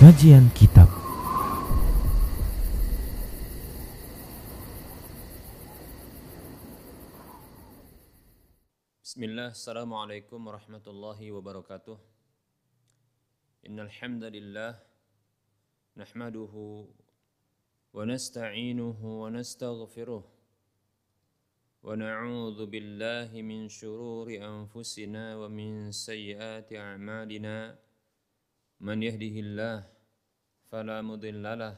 Kajian Kitab. Bismillah, Assalamualaikum warahmatullahi wabarakatuh. Innal hamdalillah nahmaduhu wa nasta'inuhu wa nastaghfiruh wa na'udzu billahi min shururi anfusina min a'malina من يهده الله فلا مضل له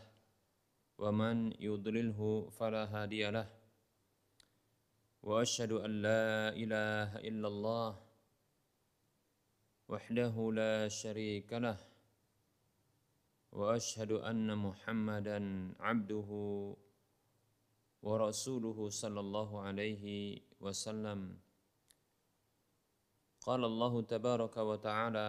ومن يضلله فلا هادي له واشهد ان لا اله الا الله وحده لا شريك له واشهد ان محمدا عبده ورسوله صلى الله عليه وسلم قال الله تبارك وتعالى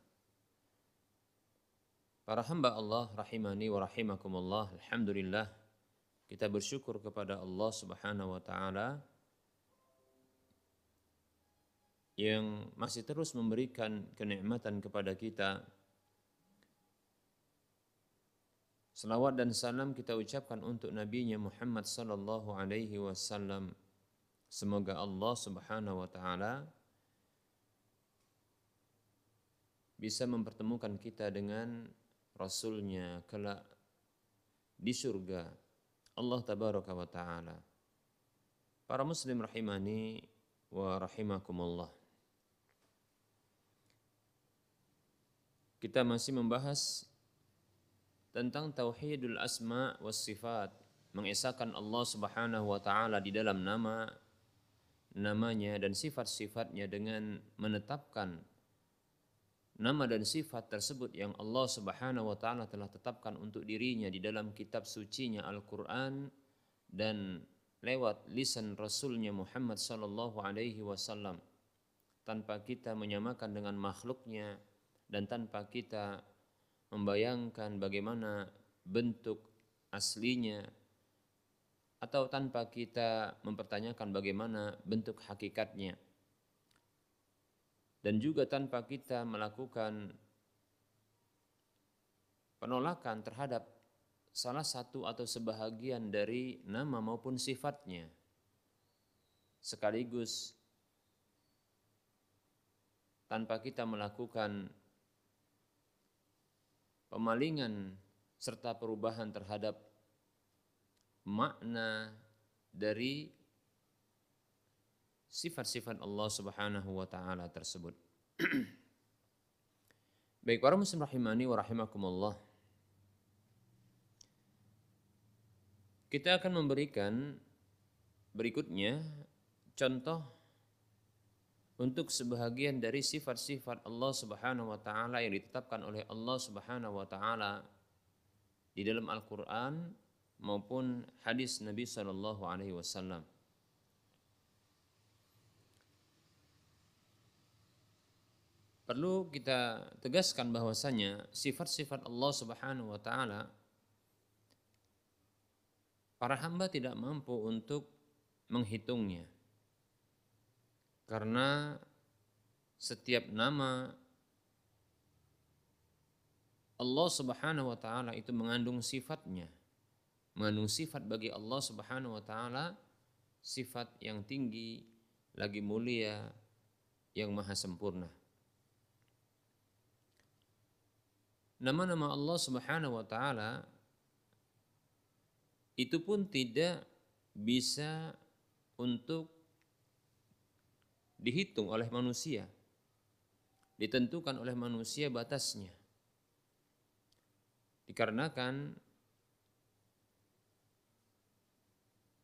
Para hamba Allah rahimani wa rahimakumullah. Alhamdulillah kita bersyukur kepada Allah Subhanahu wa taala yang masih terus memberikan kenikmatan kepada kita. Salawat dan salam kita ucapkan untuk nabinya Muhammad sallallahu alaihi wasallam. Semoga Allah Subhanahu wa taala bisa mempertemukan kita dengan Rasulnya kelak di surga. Allah tabaraka wa ta'ala. Para muslim rahimani wa rahimakumullah. Kita masih membahas tentang tauhidul asma was sifat mengesahkan Allah Subhanahu wa taala di dalam nama namanya dan sifat-sifatnya dengan menetapkan nama dan sifat tersebut yang Allah Subhanahu wa taala telah tetapkan untuk dirinya di dalam kitab sucinya Al-Qur'an dan lewat lisan Rasulnya Muhammad sallallahu alaihi wasallam. Tanpa kita menyamakan dengan makhluknya dan tanpa kita membayangkan bagaimana bentuk aslinya atau tanpa kita mempertanyakan bagaimana bentuk hakikatnya dan juga tanpa kita melakukan penolakan terhadap salah satu atau sebahagian dari nama maupun sifatnya. Sekaligus tanpa kita melakukan pemalingan serta perubahan terhadap makna dari sifat-sifat Allah Subhanahu wa taala tersebut. Baik para muslim rahimani wa rahimakumullah. Kita akan memberikan berikutnya contoh untuk sebahagian dari sifat-sifat Allah Subhanahu wa taala yang ditetapkan oleh Allah Subhanahu wa taala di dalam Al-Qur'an maupun hadis Nabi sallallahu alaihi wasallam. Perlu kita tegaskan bahwasanya sifat-sifat Allah Subhanahu wa taala para hamba tidak mampu untuk menghitungnya. Karena setiap nama Allah Subhanahu wa taala itu mengandung sifatnya. Mengandung sifat bagi Allah Subhanahu wa taala sifat yang tinggi, lagi mulia, yang maha sempurna. Nama-nama Allah Subhanahu wa taala itu pun tidak bisa untuk dihitung oleh manusia. Ditentukan oleh manusia batasnya. Dikarenakan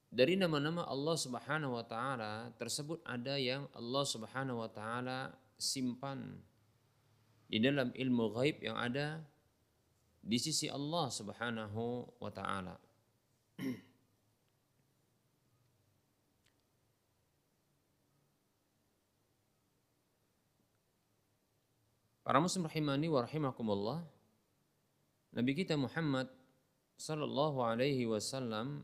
dari nama-nama Allah Subhanahu wa taala tersebut ada yang Allah Subhanahu wa taala simpan di dalam ilmu gaib yang ada di sisi Allah Subhanahu wa taala. Para muslim rahimani wa rahimakumullah. Nabi kita Muhammad sallallahu alaihi wasallam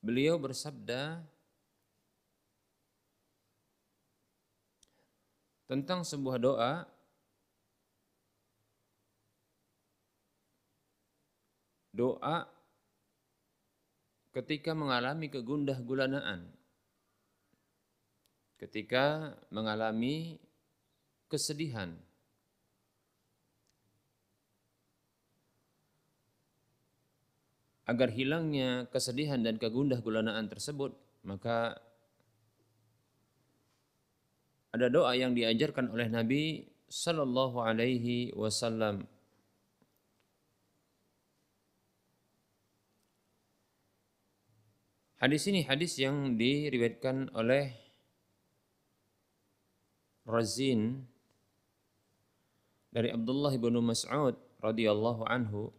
beliau bersabda tentang sebuah doa doa ketika mengalami kegundah gulanaan ketika mengalami kesedihan. Agar hilangnya kesedihan dan kegundah gulanaan tersebut maka ada doa yang diajarkan oleh Nabi sallallahu alaihi wasallam. Hadis ini hadis yang diriwayatkan oleh Razin dari Abdullah bin Mas'ud radhiyallahu anhu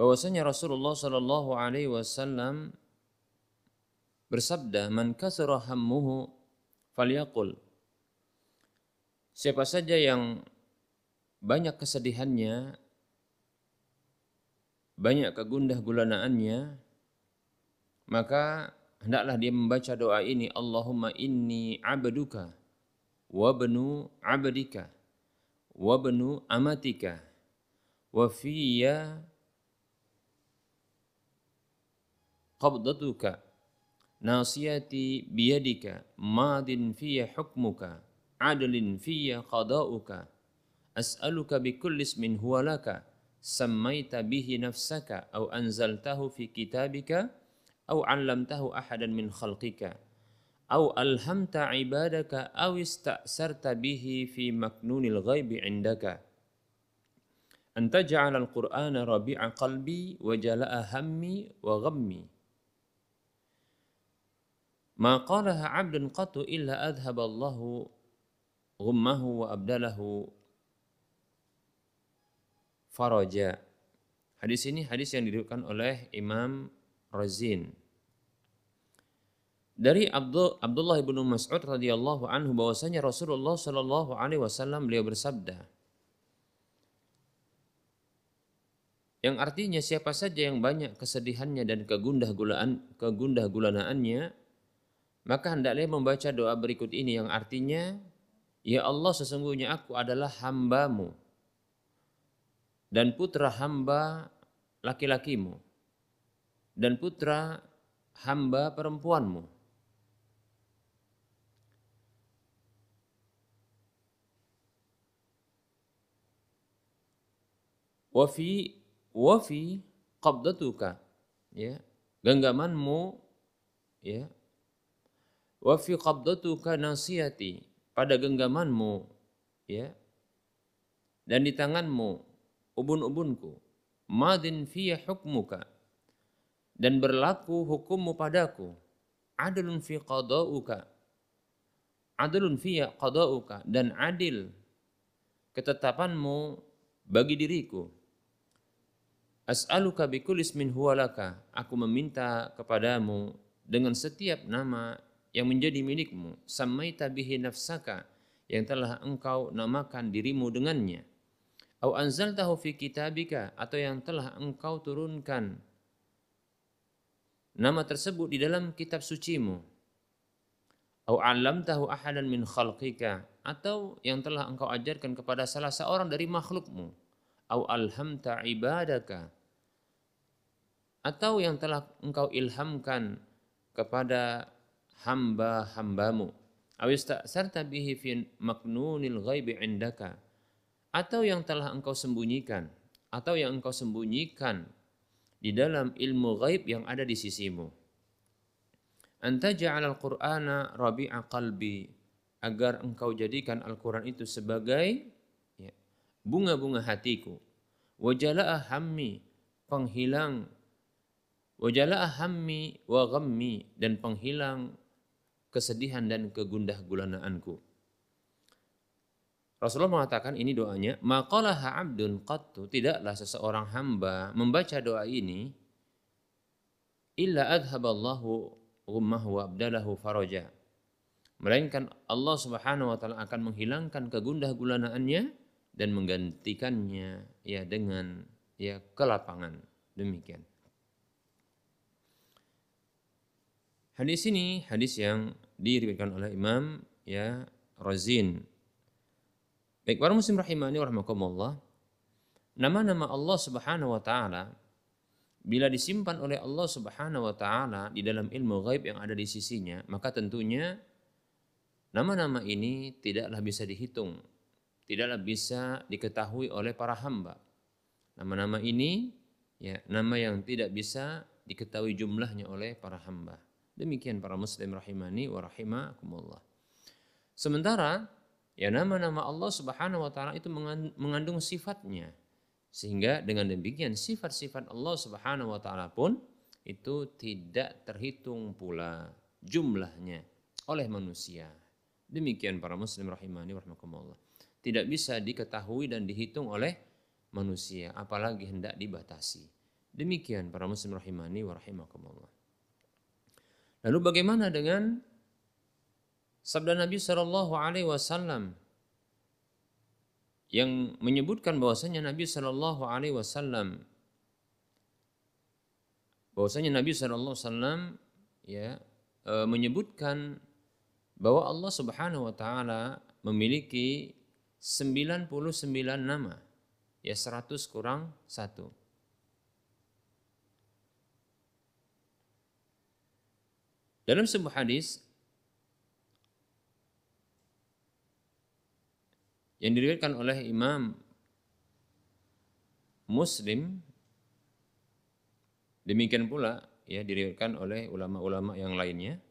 bahwasanya Rasulullah Shallallahu Alaihi Wasallam bersabda, "Man kasara hammuhu falyaqul." Siapa saja yang banyak kesedihannya, banyak kegundah gulanaannya, maka hendaklah dia membaca doa ini, Allahumma inni abduka wa benu abdika wa benu amatika wa fiyya qabdatuka. Nasiyati biyadika madin fiyya hukmuka adlin fiyya qada'uka. As'aluka bikulli ismin huwa laka. Sammaita bihi nafsaka aw anzaltahu fi kitabika aw 'allamtahu ahadan min khalqika. Aw alhamta ibadaka aw ista'sarta bihi fi maknunil ghaibi 'indaka. An taj'ala al-qur'ana rabi'a qalbi wa jala'a hammi wa ghammi Ma qalaha 'abdun qatu illa adhaballahu ghummahu wa abdalahu faraja. Hadis ini hadis yang diriwayatkan oleh Imam Razin. Dari Abdul, Abdullah bin Mas'ud radhiyallahu anhu bahwasanya Rasulullah shallallahu alaihi wasallam beliau bersabda yang artinya siapa saja yang banyak kesedihannya dan kegundah gulaan kegundah gulanaannya maka hendaklah membaca doa berikut ini yang artinya, Ya Allah sesungguhnya aku adalah hambamu dan putra hamba laki-lakimu dan putra hamba perempuanmu. Wafi wafi qabdatuka ya genggamanmu ya wa fi qabdatuka nasiyati. Pada genggamanmu ya. Dan di tanganmu ubun-ubunku. Madin fiya hukmuka. Dan berlaku hukummu padaku. Adlun fi qada'uka. Adlun fiya qada'uka. Dan adil ketetapanmu bagi diriku. As'aluka bikulis min huwalaka aku meminta kepadamu dengan setiap nama yang menjadi milikmu. Samaita bihi nafsaka yang telah engkau namakan dirimu dengannya. Au anzaltahu fi kitabika atau yang telah engkau turunkan nama tersebut di dalam kitab sucimu. Au 'allamtahu ahadan min khalqika atau yang telah engkau ajarkan kepada salah seorang dari makhlukmu. Au alhamta ibadaka atau yang telah engkau ilhamkan kepada hamba-hambamu. Awistasarta bihi fi maknunil ghaibi indaka. Atau yang telah engkau sembunyikan atau yang engkau sembunyikan di dalam ilmu ghaib yang ada di sisimu. Anta ja'al al-qur'ana rabi'a qalbi agar engkau jadikan Al-Qur'an itu sebagai ya, bunga-bunga hatiku. Wajala'a hammi penghilang. Wajala'a hammi wa ghammi dan penghilang kesedihan dan kegundah gulanaanku. Rasulullah mengatakan ini doanya, maqalaha abdun qattu, tidaklah seseorang hamba membaca doa ini illa adhaballahu gummahu wa abdalahu faraja. Melainkan Allah Subhanahu wa taala akan menghilangkan kegundah gulanaannya dan menggantikannya ya dengan ya kelapangan. Demikian. Hadis ini hadis yang diriwayatkan oleh Imam ya Razin. Baik para muslim rahimani rahimakumullah. Nama-nama Allah Subhanahu wa taala bila disimpan oleh Allah Subhanahu wa taala di dalam ilmu gaib yang ada di sisinya, maka tentunya nama-nama ini tidaklah bisa dihitung, tidaklah bisa diketahui oleh para hamba. Nama-nama ini ya nama yang tidak bisa diketahui jumlahnya oleh para hamba. Demikian para muslim rahimani wa rahimakumullah. Sementara ya nama-nama Allah Subhanahu wa taala itu mengandung sifatnya. Sehingga dengan demikian sifat-sifat Allah Subhanahu wa taala pun itu tidak terhitung pula jumlahnya oleh manusia. Demikian para muslim rahimani wa rahimakumullah. Tidak bisa diketahui dan dihitung oleh manusia apalagi hendak dibatasi. Demikian para muslim rahimani wa rahimakumullah. Lalu bagaimana dengan sabda Nabi Shallallahu Alaihi Wasallam yang menyebutkan bahwasanya Nabi Shallallahu Alaihi Wasallam bahwasanya Nabi Shallallahu ya e, menyebutkan bahwa Allah Subhanahu Wa Taala memiliki 99 nama ya 100 kurang satu Dalam sebuah hadis yang diriwayatkan oleh Imam Muslim demikian pula ya diriwayatkan oleh ulama-ulama yang lainnya.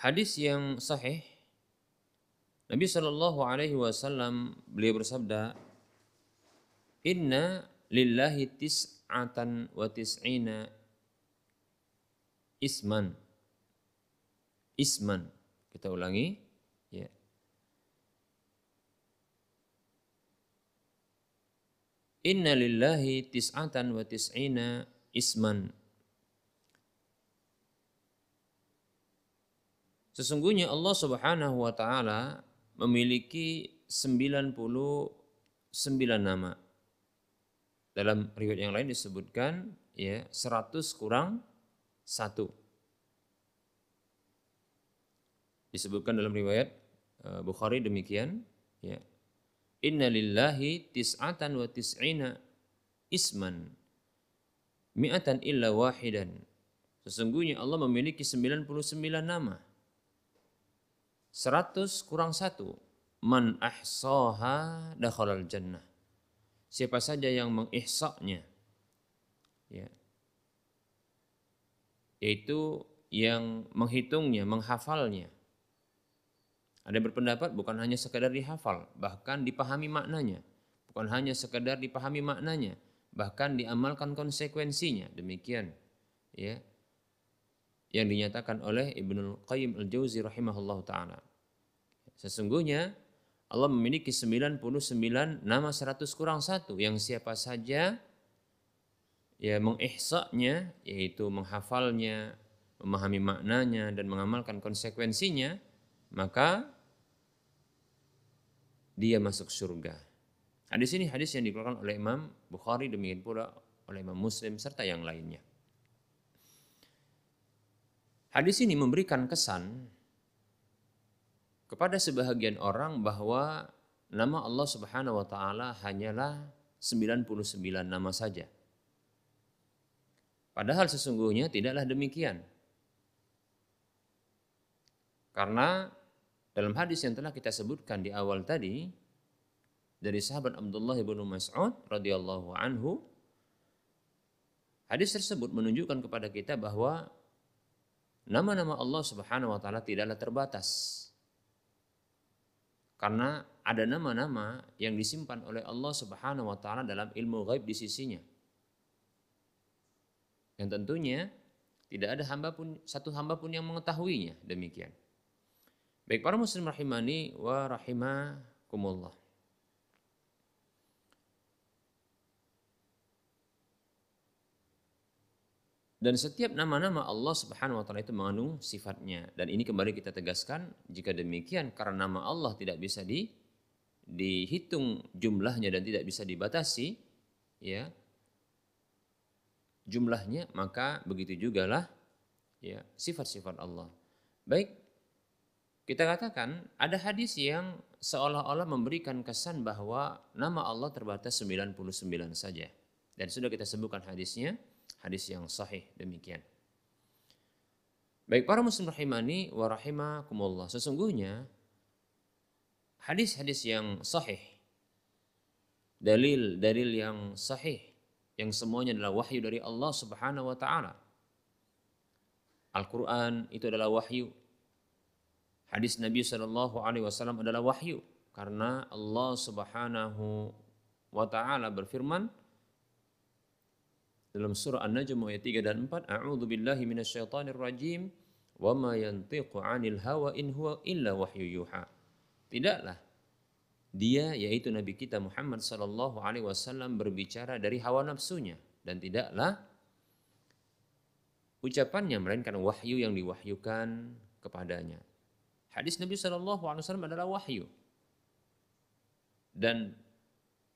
Hadis yang sahih Nabi Shallallahu Alaihi Wasallam beliau bersabda, Inna lillahi tis'atan wa tis'ina isman. Isman. Kita ulangi. Ya. Inna lillahi tis'atan wa tis'ina isman. Sesungguhnya Allah Subhanahu wa taala memiliki 99 nama. Dalam riwayat yang lain disebutkan ya 100 kurang 1. Disebutkan dalam riwayat eh, Bukhari demikian ya. Inna lillahi tis'atan wa tis'ina isman mi'atan illa wahidan. Sesungguhnya Allah memiliki 99 nama 100 kurang satu. Man ahsaha dakhalal jannah. Siapa saja yang mengihsaknya ya yaitu yang menghitungnya menghafalnya. Ada berpendapat bukan hanya sekadar dihafal bahkan dipahami maknanya. Bukan hanya sekadar dipahami maknanya bahkan diamalkan konsekuensinya. Demikian ya yang dinyatakan oleh Ibnu Qayyim Al-Jauzi rahimahullah taala. Sesungguhnya Allah memiliki 99 nama 100 kurang satu yang siapa saja ya mengihsanya yaitu menghafalnya, memahami maknanya dan mengamalkan konsekuensinya, maka dia masuk surga. Hadis ini hadis yang dikeluarkan oleh Imam Bukhari demikian pula oleh Imam Muslim serta yang lainnya. Hadis ini memberikan kesan kepada sebahagian orang bahwa nama Allah Subhanahu wa taala hanyalah 99 nama saja. Padahal sesungguhnya tidaklah demikian. Karena dalam hadis yang telah kita sebutkan di awal tadi dari sahabat Abdullah bin Mas'ud radhiyallahu anhu hadis tersebut menunjukkan kepada kita bahwa nama-nama Allah Subhanahu wa taala tidaklah terbatas. Karena ada nama-nama yang disimpan oleh Allah Subhanahu wa taala dalam ilmu gaib di sisinya. Yang tentunya tidak ada hamba pun satu hamba pun yang mengetahuinya demikian. Baik para muslim rahimani wa rahimakumullah. Dan setiap nama-nama Allah Subhanahu wa taala itu mengandung sifatnya dan ini kembali kita tegaskan jika demikian karena nama Allah tidak bisa di dihitung jumlahnya dan tidak bisa dibatasi ya jumlahnya maka begitu juga lah ya sifat-sifat Allah. Baik kita katakan ada hadis yang seolah-olah memberikan kesan bahwa nama Allah terbatas 99 saja. Dan sudah kita sebutkan hadisnya hadis yang sahih demikian. Baik para muslim rahimani wa rahimakumullah. Sesungguhnya hadis-hadis yang sahih dalil-dalil yang sahih yang semuanya adalah wahyu dari Allah Subhanahu wa taala. Al-Qur'an itu adalah wahyu. Hadis Nabi Shallallahu alaihi wasallam adalah wahyu karena Allah Subhanahu wa taala berfirman dalam surah An-Najm ayat 3 dan 4, A'udzu billahi minasyaitonir rajim wa ma yantiqu 'anil hawa in huwa illa wahyu yuha. Tidaklah dia yaitu Nabi kita Muhammad sallallahu alaihi wasallam berbicara dari hawa nafsunya dan tidaklah ucapannya melainkan wahyu yang diwahyukan kepadanya. Hadis Nabi sallallahu alaihi wasallam adalah wahyu. Dan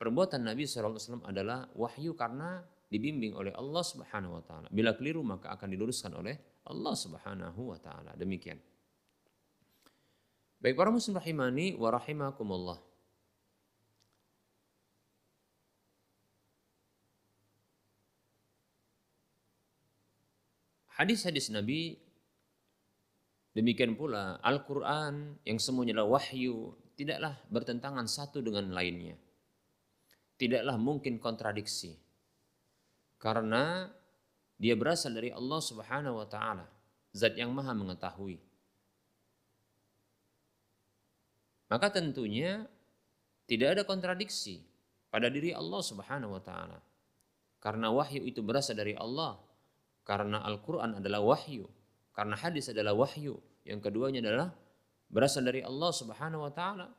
perbuatan Nabi sallallahu alaihi wasallam adalah wahyu karena dibimbing oleh Allah Subhanahu wa taala. Bila keliru maka akan diluruskan oleh Allah Subhanahu wa taala. Demikian. Baik para muslim rahimani wa rahimakumullah. Hadis-hadis Nabi demikian pula Al-Qur'an yang semuanya adalah wahyu tidaklah bertentangan satu dengan lainnya. Tidaklah mungkin kontradiksi karena dia berasal dari Allah Subhanahu wa taala, zat yang maha mengetahui. Maka tentunya tidak ada kontradiksi pada diri Allah Subhanahu wa taala. Karena wahyu itu berasal dari Allah, karena Al-Qur'an adalah wahyu, karena hadis adalah wahyu, yang keduanya adalah berasal dari Allah Subhanahu wa taala.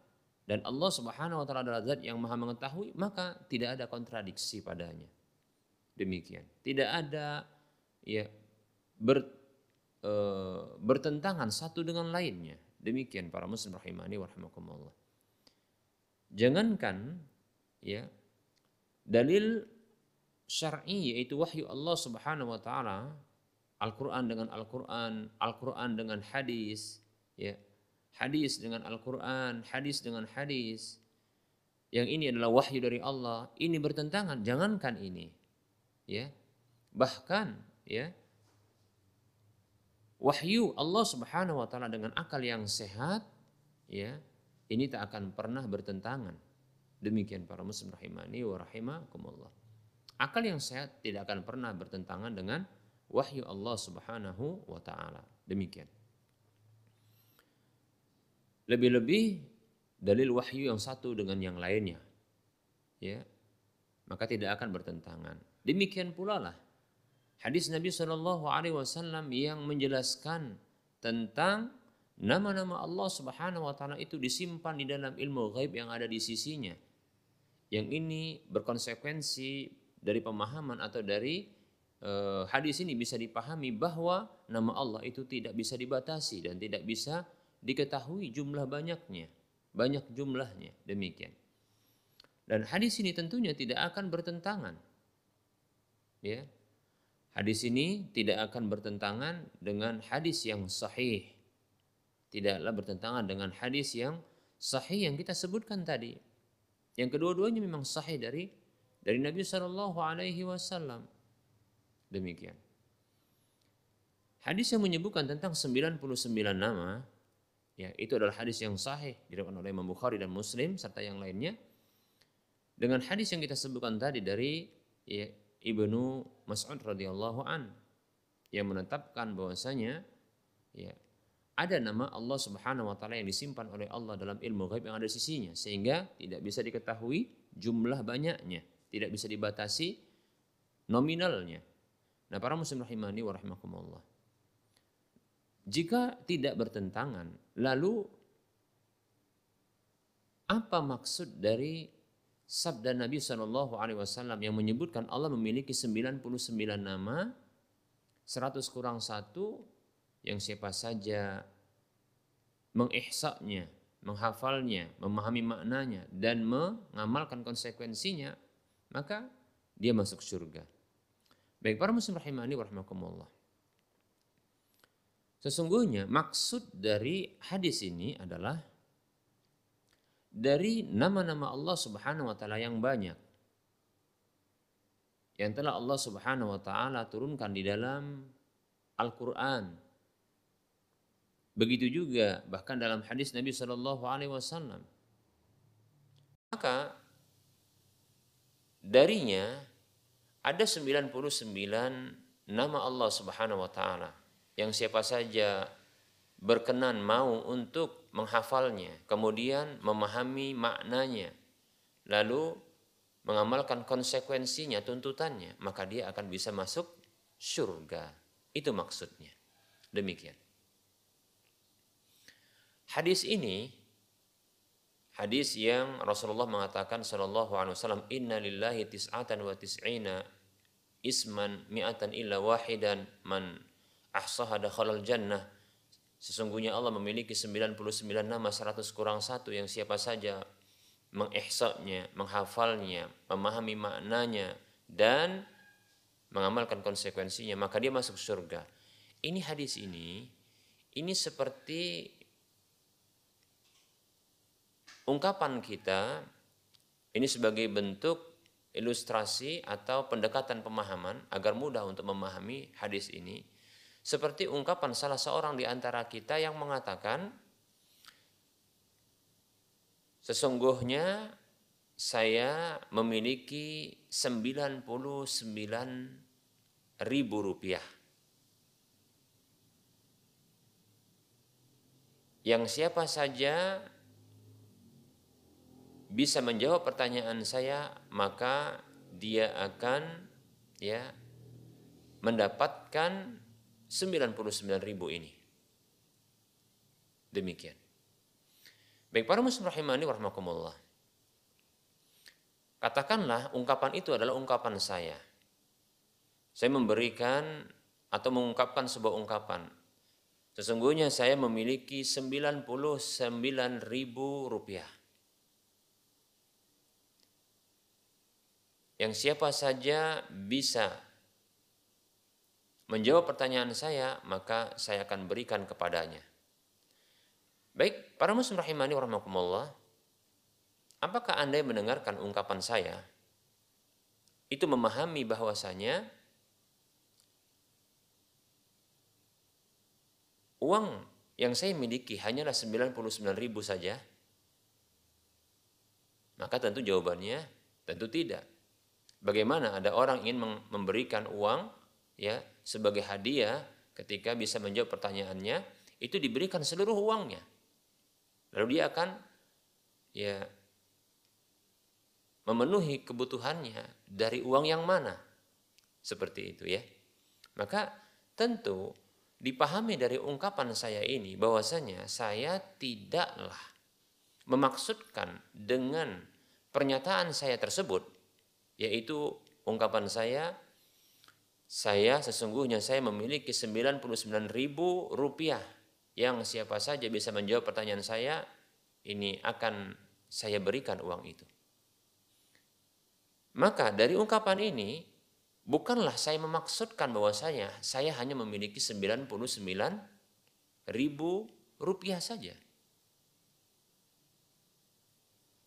Dan Allah Subhanahu wa taala adalah zat yang maha mengetahui, maka tidak ada kontradiksi padanya demikian. Tidak ada ya ber, e, bertentangan satu dengan lainnya. Demikian para muslim rahimani warahmatullah. Jangankan ya dalil syar'i yaitu wahyu Allah Subhanahu wa taala Al-Qur'an dengan Al-Qur'an, Al-Qur'an dengan hadis, ya. Hadis dengan Al-Qur'an, hadis dengan hadis. Yang ini adalah wahyu dari Allah, ini bertentangan, jangankan ini ya. Bahkan ya. Wahyu Allah Subhanahu wa taala dengan akal yang sehat ya ini tak akan pernah bertentangan. Demikian para muslim rahimani wa rahimakumullah. Akal yang sehat tidak akan pernah bertentangan dengan wahyu Allah Subhanahu wa taala. Demikian. Lebih-lebih dalil wahyu yang satu dengan yang lainnya ya maka tidak akan bertentangan Demikian pula lah hadis Nabi Shallallahu Alaihi Wasallam yang menjelaskan tentang nama-nama Allah Subhanahu wa taala itu disimpan di dalam ilmu gaib yang ada di sisinya. Yang ini berkonsekuensi dari pemahaman atau dari uh, hadis ini bisa dipahami bahwa nama Allah itu tidak bisa dibatasi dan tidak bisa diketahui jumlah banyaknya, banyak jumlahnya demikian. Dan hadis ini tentunya tidak akan bertentangan. Ya. Hadis ini tidak akan bertentangan dengan hadis yang sahih. Tidaklah bertentangan dengan hadis yang sahih yang kita sebutkan tadi. Yang kedua-duanya memang sahih dari dari Nabi Shallallahu Alaihi Wasallam. Demikian. Hadis yang menyebutkan tentang 99 nama, ya itu adalah hadis yang sahih diriwayatkan oleh Imam Bukhari dan Muslim serta yang lainnya dengan hadis yang kita sebutkan tadi dari ya, Ibnu Mas'ud radhiyallahu an yang menetapkan bahwasanya ya ada nama Allah Subhanahu wa taala yang disimpan oleh Allah dalam ilmu gaib yang ada sisinya sehingga tidak bisa diketahui jumlah banyaknya, tidak bisa dibatasi nominalnya. Nah, para muslim rahimani wa rahimakumullah. Jika tidak bertentangan, lalu apa maksud dari sabda Nabi Shallallahu Alaihi Wasallam yang menyebutkan Allah memiliki 99 nama, 100 kurang satu yang siapa saja mengihsaknya, menghafalnya, memahami maknanya dan mengamalkan konsekuensinya, maka dia masuk surga. Baik para muslim rahimani warahmatullah. Sesungguhnya maksud dari hadis ini adalah dari nama-nama Allah Subhanahu wa taala yang banyak yang telah Allah Subhanahu wa taala turunkan di dalam Al-Qur'an. Begitu juga bahkan dalam hadis Nabi Shallallahu alaihi wasallam. Maka darinya ada 99 nama Allah Subhanahu wa taala yang siapa saja berkenan mau untuk menghafalnya, kemudian memahami maknanya, lalu mengamalkan konsekuensinya, tuntutannya, maka dia akan bisa masuk surga. Itu maksudnya. Demikian. Hadis ini hadis yang Rasulullah mengatakan sallallahu alaihi wasallam inna lillahi tis'atan wa tis'ina isman mi'atan illa wahidan man ahsaha dakhalal jannah Sesungguhnya Allah memiliki 99 nama 100 kurang satu yang siapa saja mengihsaknya, menghafalnya, memahami maknanya dan mengamalkan konsekuensinya maka dia masuk surga. Ini hadis ini ini seperti ungkapan kita ini sebagai bentuk ilustrasi atau pendekatan pemahaman agar mudah untuk memahami hadis ini seperti ungkapan salah seorang di antara kita yang mengatakan, sesungguhnya saya memiliki 99 ribu rupiah. Yang siapa saja bisa menjawab pertanyaan saya, maka dia akan ya mendapatkan 99 ribu ini. Demikian. Baik para muslim rahimani warahmatullah. Katakanlah ungkapan itu adalah ungkapan saya. Saya memberikan atau mengungkapkan sebuah ungkapan. Sesungguhnya saya memiliki 99 ribu rupiah. Yang siapa saja bisa menjawab pertanyaan saya, maka saya akan berikan kepadanya. Baik, para muslim rahimani warahmatullah, apakah Anda yang mendengarkan ungkapan saya itu memahami bahwasanya uang yang saya miliki hanyalah 99 ribu saja? Maka tentu jawabannya tentu tidak. Bagaimana ada orang ingin memberikan uang ya sebagai hadiah ketika bisa menjawab pertanyaannya itu diberikan seluruh uangnya. Lalu dia akan ya memenuhi kebutuhannya dari uang yang mana. Seperti itu ya. Maka tentu dipahami dari ungkapan saya ini bahwasanya saya tidaklah memaksudkan dengan pernyataan saya tersebut yaitu ungkapan saya saya sesungguhnya saya memiliki 99 ribu rupiah yang siapa saja bisa menjawab pertanyaan saya ini akan saya berikan uang itu. Maka dari ungkapan ini bukanlah saya memaksudkan bahwasanya saya hanya memiliki 99 ribu rupiah saja.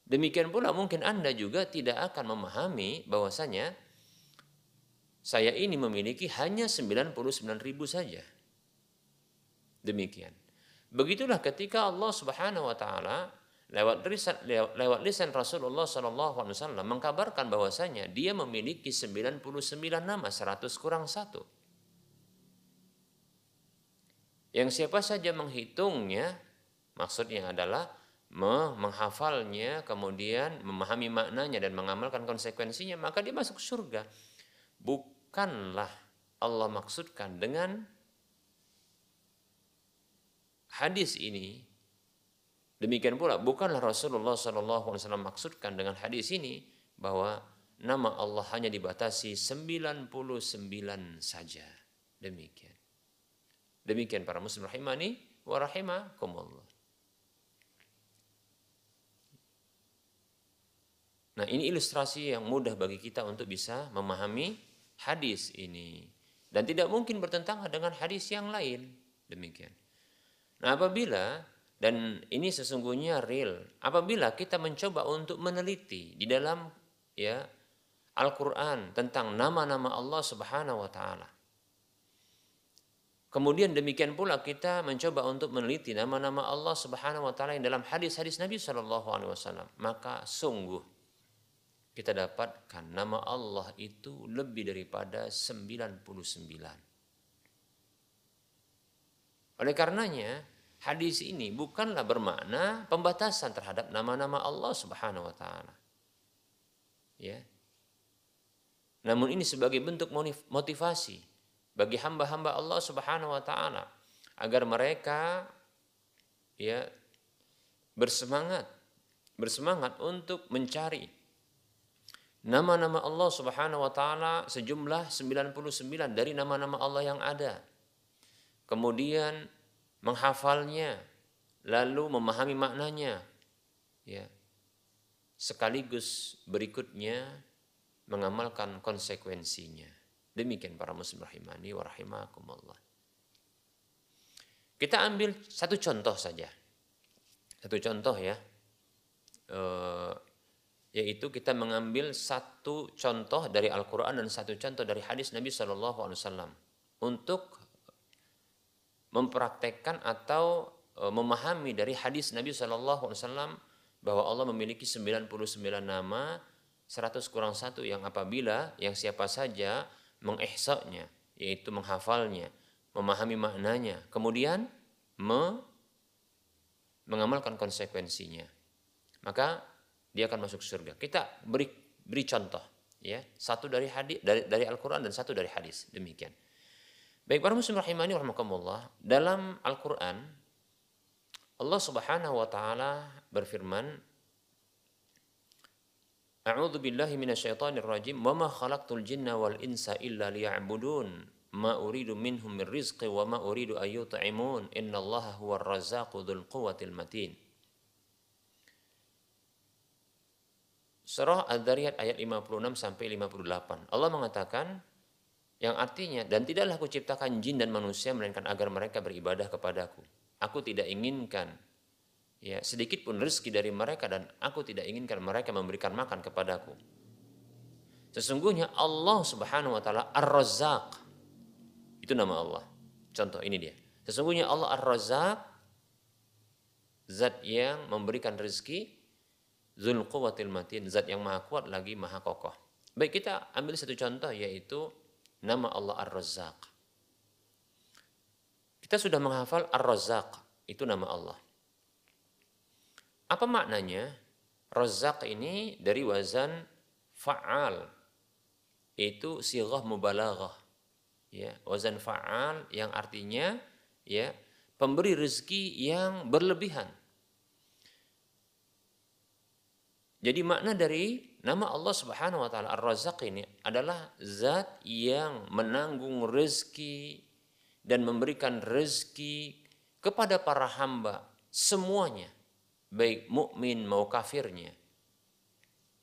Demikian pula mungkin Anda juga tidak akan memahami bahwasanya saya ini memiliki hanya 99 ribu saja. Demikian. Begitulah ketika Allah Subhanahu wa taala lewat lisan lewat lisan Rasulullah sallallahu alaihi wasallam mengkabarkan bahwasanya dia memiliki 99 nama 100 kurang satu. Yang siapa saja menghitungnya maksudnya adalah menghafalnya kemudian memahami maknanya dan mengamalkan konsekuensinya maka dia masuk surga. Bukan bukanlah Allah maksudkan dengan hadis ini. Demikian pula bukanlah Rasulullah SAW maksudkan dengan hadis ini bahwa nama Allah hanya dibatasi 99 saja. Demikian. Demikian para muslim rahimani wa rahimakumullah. Nah ini ilustrasi yang mudah bagi kita untuk bisa memahami hadis ini dan tidak mungkin bertentangan dengan hadis yang lain demikian. Nah, apabila dan ini sesungguhnya real, apabila kita mencoba untuk meneliti di dalam ya Al-Qur'an tentang nama-nama Allah Subhanahu wa taala. Kemudian demikian pula kita mencoba untuk meneliti nama-nama Allah Subhanahu wa taala yang dalam hadis-hadis Nabi Shallallahu alaihi wasallam, maka sungguh kita dapatkan nama Allah itu lebih daripada 99. Oleh karenanya, hadis ini bukanlah bermakna pembatasan terhadap nama-nama Allah Subhanahu wa taala. Ya. Namun ini sebagai bentuk motivasi bagi hamba-hamba Allah Subhanahu wa taala agar mereka ya bersemangat bersemangat untuk mencari nama-nama Allah Subhanahu wa taala sejumlah 99 dari nama-nama Allah yang ada. Kemudian menghafalnya, lalu memahami maknanya. Ya. Sekaligus berikutnya mengamalkan konsekuensinya. Demikian para muslim rahimani wa rahimakumullah. Kita ambil satu contoh saja. Satu contoh ya. Eh, yaitu kita mengambil satu contoh dari Al-Quran dan satu contoh dari hadis Nabi Wasallam untuk mempraktekkan atau e, memahami dari hadis Nabi Wasallam bahwa Allah memiliki 99 nama 100 kurang satu yang apabila yang siapa saja mengihsaknya yaitu menghafalnya memahami maknanya kemudian me, mengamalkan konsekuensinya. Maka dia akan masuk surga. Kita beri beri contoh ya, satu dari hadis dari dari Al-Qur'an dan satu dari hadis. Demikian. Baik para muslim rahimani rahimakumullah, dalam Al-Qur'an Allah Subhanahu wa taala berfirman A'udzu billahi minasyaitonir rajim wa ma khalaqtul jinna wal insa illa liya'budun ma uridu minhum min rizqi wa ma uridu ayyut'imun innallaha huwar razzaqu dzul quwwatil matin Surah Ad-Dariyat ayat 56 sampai 58. Allah mengatakan yang artinya dan tidaklah aku ciptakan jin dan manusia melainkan agar mereka beribadah kepadaku. Aku tidak inginkan ya sedikit pun rezeki dari mereka dan aku tidak inginkan mereka memberikan makan kepadaku. Sesungguhnya Allah Subhanahu wa taala Ar-Razzaq. Itu nama Allah. Contoh ini dia. Sesungguhnya Allah Ar-Razzaq zat yang memberikan rezeki Zul matin, zat yang maha kuat lagi maha kokoh. Baik kita ambil satu contoh yaitu nama Allah Ar-Razzaq. Kita sudah menghafal Ar-Razzaq, itu nama Allah. Apa maknanya? Razzaq ini dari wazan fa'al, itu sirah mubalaghah. Ya, wazan fa'al yang artinya ya, pemberi rezeki yang berlebihan. Jadi makna dari nama Allah Subhanahu wa taala Ar-Razzaq ini adalah zat yang menanggung rezeki dan memberikan rezeki kepada para hamba semuanya, baik mukmin mau kafirnya.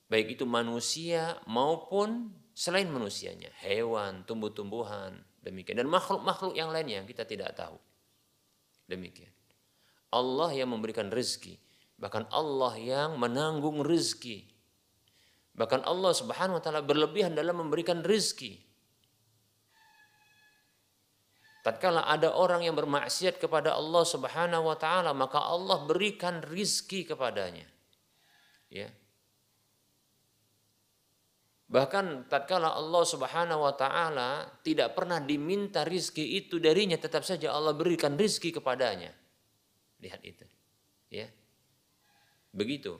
Baik itu manusia maupun selain manusianya, hewan, tumbuh-tumbuhan, demikian dan makhluk-makhluk yang lainnya yang kita tidak tahu. Demikian. Allah yang memberikan rezeki Bahkan Allah yang menanggung rizki. Bahkan Allah subhanahu wa ta'ala berlebihan dalam memberikan rizki. Tatkala ada orang yang bermaksiat kepada Allah subhanahu wa ta'ala, maka Allah berikan rizki kepadanya. Ya. Bahkan tatkala Allah Subhanahu wa taala tidak pernah diminta rizki itu darinya tetap saja Allah berikan rizki kepadanya. Lihat itu. Ya. Begitu.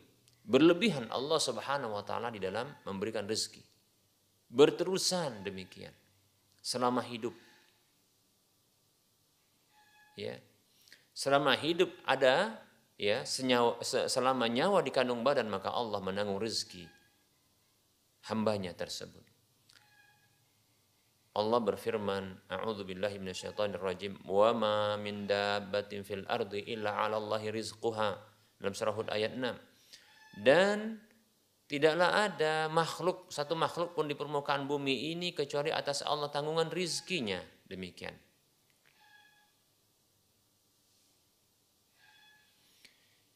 Berlebihan Allah Subhanahu wa taala di dalam memberikan rezeki. Berterusan demikian selama hidup. Ya. Selama hidup ada ya senyawa, selama nyawa di kandung badan maka Allah menanggung rezeki hambanya tersebut. Allah berfirman, A'udzu billahi minasyaitonir rajim, "Wa ma min dabbatin fil ardi illa 'ala Allahi rizquha." Dalam surah Hud ayat 6. Dan tidaklah ada makhluk, satu makhluk pun di permukaan bumi ini kecuali atas Allah tanggungan rizkinya. Demikian.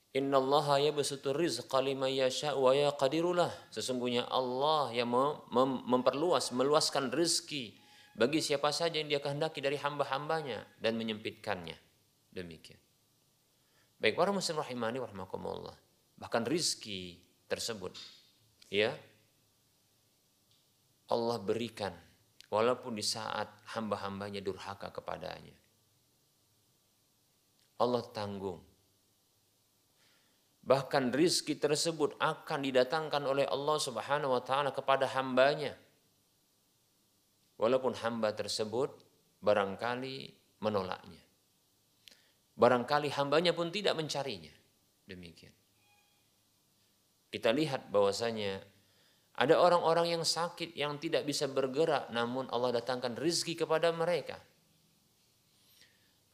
Inna Allah yabsutu rizqa liman yasha wa yaqdirulah. Sesungguhnya Allah yang mem memperluas, meluaskan rezeki bagi siapa saja yang dia kehendaki dari hamba-hambanya dan menyempitkannya. Demikian. Baik para muslim rahimani warahmatullah. Bahkan rizki tersebut ya Allah berikan walaupun di saat hamba-hambanya durhaka kepadanya. Allah tanggung. Bahkan rizki tersebut akan didatangkan oleh Allah subhanahu wa ta'ala kepada hambanya. Walaupun hamba tersebut barangkali menolaknya. Barangkali hambanya pun tidak mencarinya. Demikian. Kita lihat bahwasanya ada orang-orang yang sakit yang tidak bisa bergerak namun Allah datangkan rizki kepada mereka.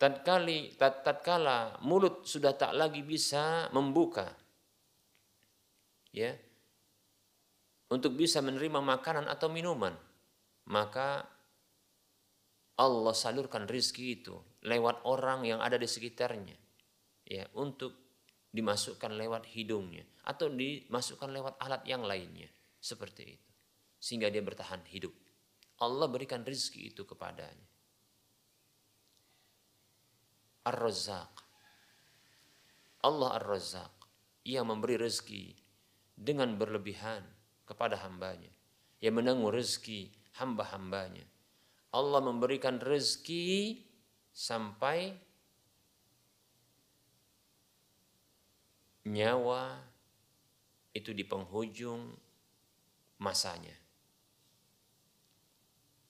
Tatkali, tat, tatkala mulut sudah tak lagi bisa membuka. Ya. Untuk bisa menerima makanan atau minuman, maka Allah salurkan rizki itu lewat orang yang ada di sekitarnya ya untuk dimasukkan lewat hidungnya atau dimasukkan lewat alat yang lainnya seperti itu sehingga dia bertahan hidup. Allah berikan rizki itu kepadanya. Ar-Razzaq. Allah Ar-Razzaq ia memberi rezeki dengan berlebihan kepada hambanya yang menanggung rezeki hamba-hambanya. Allah memberikan rezeki sampai nyawa itu di penghujung masanya.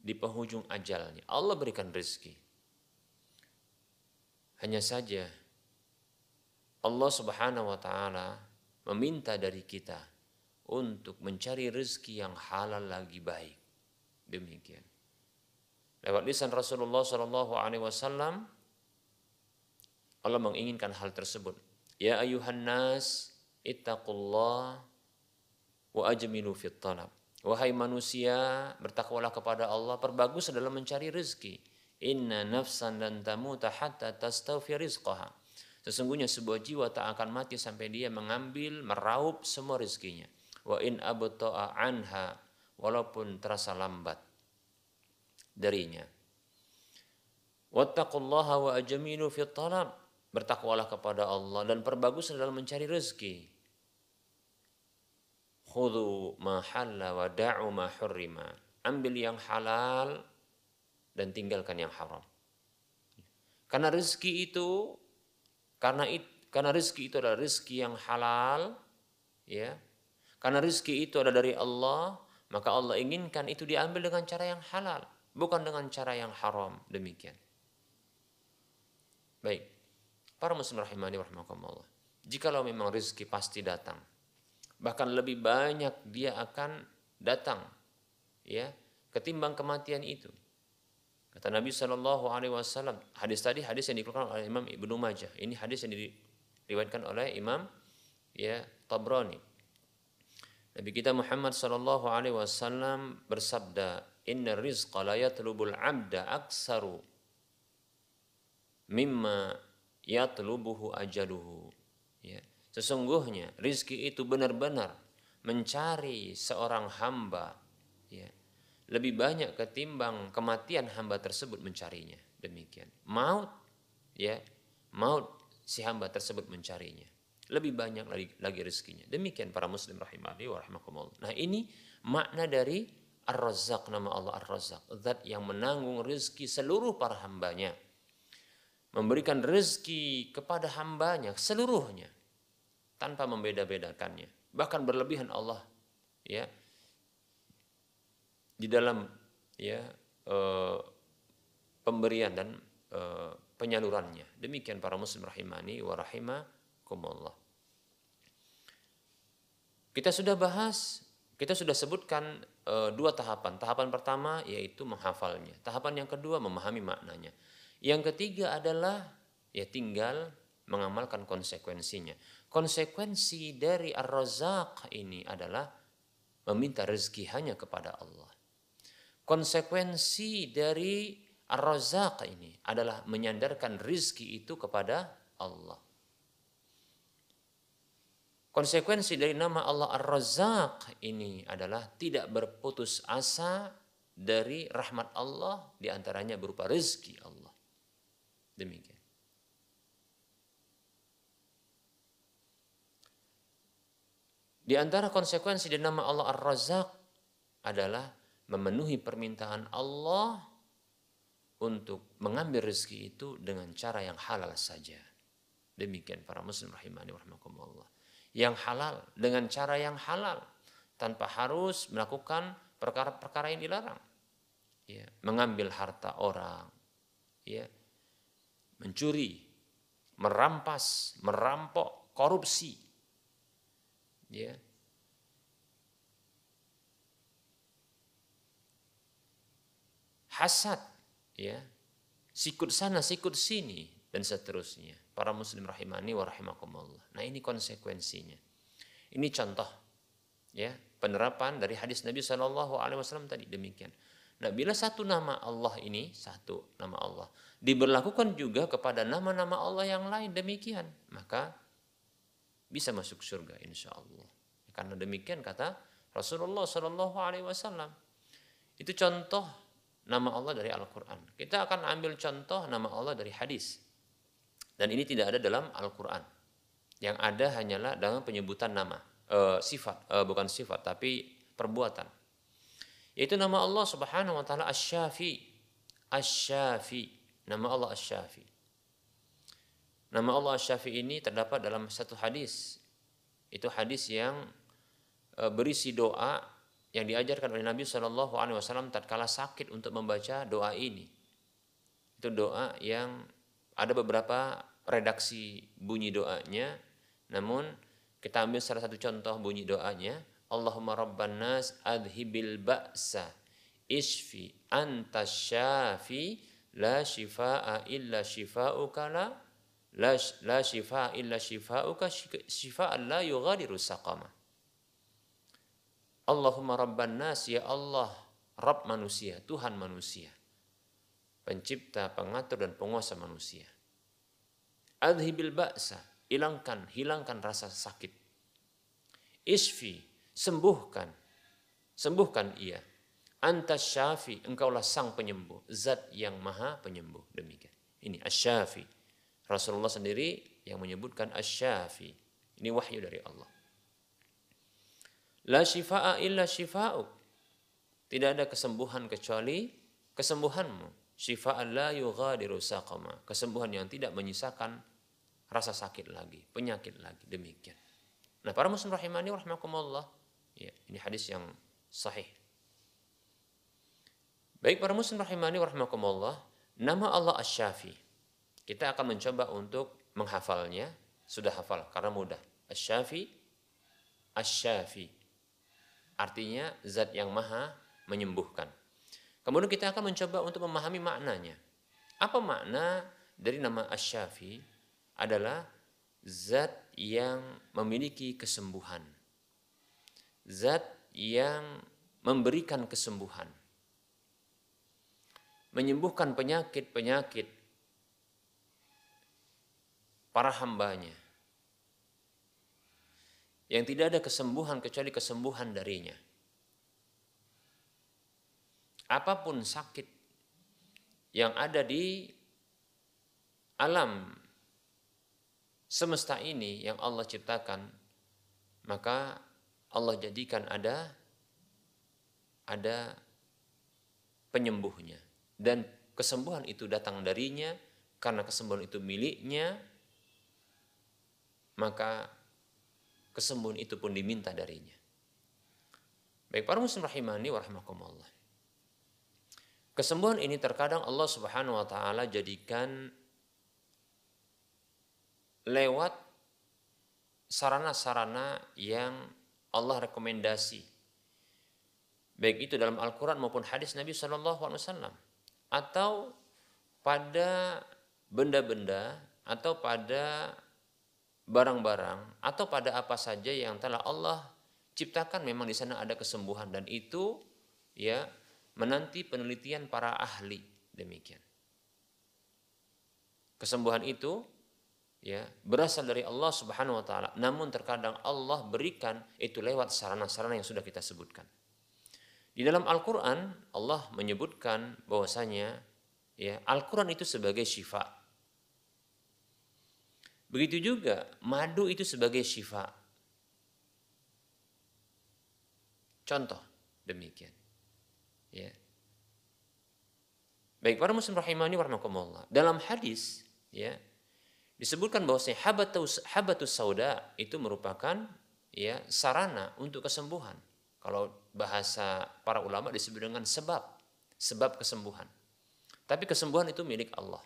Di penghujung ajalnya. Allah berikan rezeki. Hanya saja Allah Subhanahu wa taala meminta dari kita untuk mencari rezeki yang halal lagi baik. Demikian lewat lisan Rasulullah Shallallahu Alaihi Wasallam Allah menginginkan hal tersebut. Ya ayuhan nas ittaqullah wa ajmilu fit talab. Wahai manusia bertakwalah kepada Allah perbagus dalam mencari rezeki. Inna nafsan dan tamuta hatta tastawfi rizqaha. Sesungguhnya sebuah jiwa tak akan mati sampai dia mengambil meraup semua rezekinya. Wa in abta'a anha walaupun terasa lambat darinya. Wattaqullaha wa ajmilu fi talab. Bertakwalah kepada Allah dan perbagus dalam mencari rezeki. Khudhu ma halla wa da'u ma hurrima. Ambil yang halal dan tinggalkan yang haram. Karena rezeki itu karena it, karena rezeki itu adalah rezeki yang halal, ya. Karena rezeki itu adalah dari Allah, maka Allah inginkan itu diambil dengan cara yang halal bukan dengan cara yang haram demikian. Baik. Para muslim rahimani rahimakumullah. Jikalau memang rezeki pasti datang, bahkan lebih banyak dia akan datang ya ketimbang kematian itu. Kata Nabi Shallallahu Alaihi Wasallam, hadis tadi hadis yang dikeluarkan oleh Imam Ibnu Majah. Ini hadis yang diriwayatkan oleh Imam ya Tabrani. Nabi kita Muhammad Shallallahu Alaihi Wasallam bersabda, Inna rizqa la yatlubul abda aksaru mimma yatlubuhu ajaluhu. Ya. Sesungguhnya rizki itu benar-benar mencari seorang hamba ya, lebih banyak ketimbang kematian hamba tersebut mencarinya. Demikian. Maut ya, maut si hamba tersebut mencarinya. Lebih banyak lagi, lagi rezekinya. Demikian para muslim rahimahli wa rahimakumullah. Nah ini makna dari Ar-Razzaq nama Allah Ar-Razzaq, zat yang menanggung rezeki seluruh para hambanya. Memberikan rezeki kepada hambanya seluruhnya tanpa membeda-bedakannya. Bahkan berlebihan Allah ya di dalam ya e, pemberian dan e, penyalurannya. Demikian para muslim rahimani wa rahimakumullah. Kita sudah bahas kita sudah sebutkan e, dua tahapan. Tahapan pertama yaitu menghafalnya. Tahapan yang kedua memahami maknanya. Yang ketiga adalah ya tinggal mengamalkan konsekuensinya. Konsekuensi dari ar-razaq ini adalah meminta rezeki hanya kepada Allah. Konsekuensi dari ar-razaq ini adalah menyandarkan rezeki itu kepada Allah. Konsekuensi dari nama Allah Ar-Razzaq ini adalah tidak berputus asa dari rahmat Allah di antaranya berupa rezeki Allah. Demikian. Di antara konsekuensi dari nama Allah Ar-Razzaq adalah memenuhi permintaan Allah untuk mengambil rezeki itu dengan cara yang halal saja. Demikian para muslim rahimani wa yang halal dengan cara yang halal tanpa harus melakukan perkara-perkara yang dilarang. Ya, mengambil harta orang, ya, mencuri, merampas, merampok, korupsi. Ya. Hasad, ya. Sikut sana, sikut sini dan seterusnya para muslim rahimani wa rahimakumullah. Nah, ini konsekuensinya. Ini contoh ya, penerapan dari hadis Nabi wasallam tadi demikian. Nah, bila satu nama Allah ini, satu nama Allah, diberlakukan juga kepada nama-nama Allah yang lain demikian, maka bisa masuk surga insya Allah. Karena demikian kata Rasulullah Wasallam. Itu contoh nama Allah dari Al-Quran. Kita akan ambil contoh nama Allah dari hadis. Dan ini tidak ada dalam Al-Quran. Yang ada hanyalah dalam penyebutan nama. E, sifat, e, bukan sifat, tapi perbuatan. Yaitu nama Allah subhanahu wa ta'ala Asy-Syafi. Asy-Syafi. Nama Allah Asy-Syafi. Nama Allah Asy-Syafi ini terdapat dalam satu hadis. Itu hadis yang e, berisi doa yang diajarkan oleh Nabi Shallallahu Alaihi Wasallam tatkala sakit untuk membaca doa ini. Itu doa yang ada beberapa redaksi bunyi doanya, namun kita ambil salah satu contoh bunyi doanya. Allahumma rabban nas adhibil ba'sa isfi anta syafi la shifaa illa shifauka la la, la shifaa illa shifauka shifaan la yughadiru saqama. Allahumma rabban nas ya Allah Rabb manusia, Tuhan manusia pencipta, pengatur dan penguasa manusia. Adhibil ba'sa, hilangkan, hilangkan rasa sakit. Isfi, sembuhkan, sembuhkan ia. Antas syafi, engkaulah sang penyembuh, zat yang maha penyembuh. Demikian. Ini asyafi. Rasulullah sendiri yang menyebutkan asyafi. Ini wahyu dari Allah. La shifa'a illa shifa'uk. Tidak ada kesembuhan kecuali kesembuhanmu Syifa'an la yughadiru saqama. Kesembuhan yang tidak menyisakan rasa sakit lagi, penyakit lagi. Demikian. Nah, para muslim rahimani rahimakumullah. Ya, ini hadis yang sahih. Baik para muslim rahimani warahmatullah, nama Allah Asy-Syafi. Kita akan mencoba untuk menghafalnya. Sudah hafal karena mudah. Asy-Syafi, Asy-Syafi. Artinya zat yang maha menyembuhkan. Kemudian kita akan mencoba untuk memahami maknanya. Apa makna dari nama Asy-Syafi? Adalah zat yang memiliki kesembuhan. Zat yang memberikan kesembuhan menyembuhkan penyakit-penyakit para hambanya yang tidak ada kesembuhan kecuali kesembuhan darinya. Apa pun sakit yang ada di alam semesta ini yang Allah ciptakan, maka Allah jadikan ada ada penyembuhnya. Dan kesembuhan itu datang darinya karena kesembuhan itu miliknya maka kesembuhan itu pun diminta darinya. Baik para muslim rahimani wa kesembuhan ini terkadang Allah subhanahu wa ta'ala jadikan lewat sarana-sarana yang Allah rekomendasi. Baik itu dalam Al-Quran maupun hadis Nabi Shallallahu Alaihi Wasallam. Atau pada benda-benda atau pada barang-barang atau pada apa saja yang telah Allah ciptakan. Memang di sana ada kesembuhan. Dan itu ya menanti penelitian para ahli demikian. Kesembuhan itu ya berasal dari Allah Subhanahu wa taala namun terkadang Allah berikan itu lewat sarana-sarana yang sudah kita sebutkan. Di dalam Al-Quran Allah menyebutkan bahwasanya ya Al-Quran itu sebagai syifa. Begitu juga madu itu sebagai syifa. Contoh demikian. Ya. Baik para muslim rahimani warahmatullah. Dalam hadis ya disebutkan bahwasanya habatus habatus sauda itu merupakan ya sarana untuk kesembuhan. Kalau bahasa para ulama disebut dengan sebab, sebab kesembuhan. Tapi kesembuhan itu milik Allah.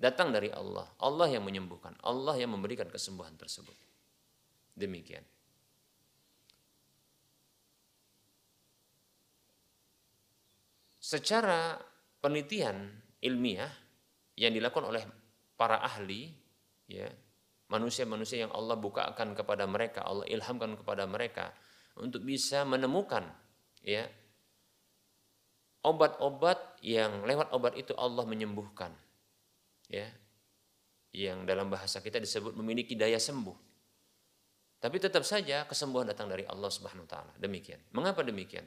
Datang dari Allah. Allah yang menyembuhkan. Allah yang memberikan kesembuhan tersebut. Demikian. Secara penelitian ilmiah yang dilakukan oleh para ahli, ya manusia-manusia yang Allah bukakan kepada mereka, Allah ilhamkan kepada mereka untuk bisa menemukan ya obat-obat yang lewat obat itu Allah menyembuhkan ya yang dalam bahasa kita disebut memiliki daya sembuh. Tapi tetap saja kesembuhan datang dari Allah Subhanahu wa taala. Demikian. Mengapa demikian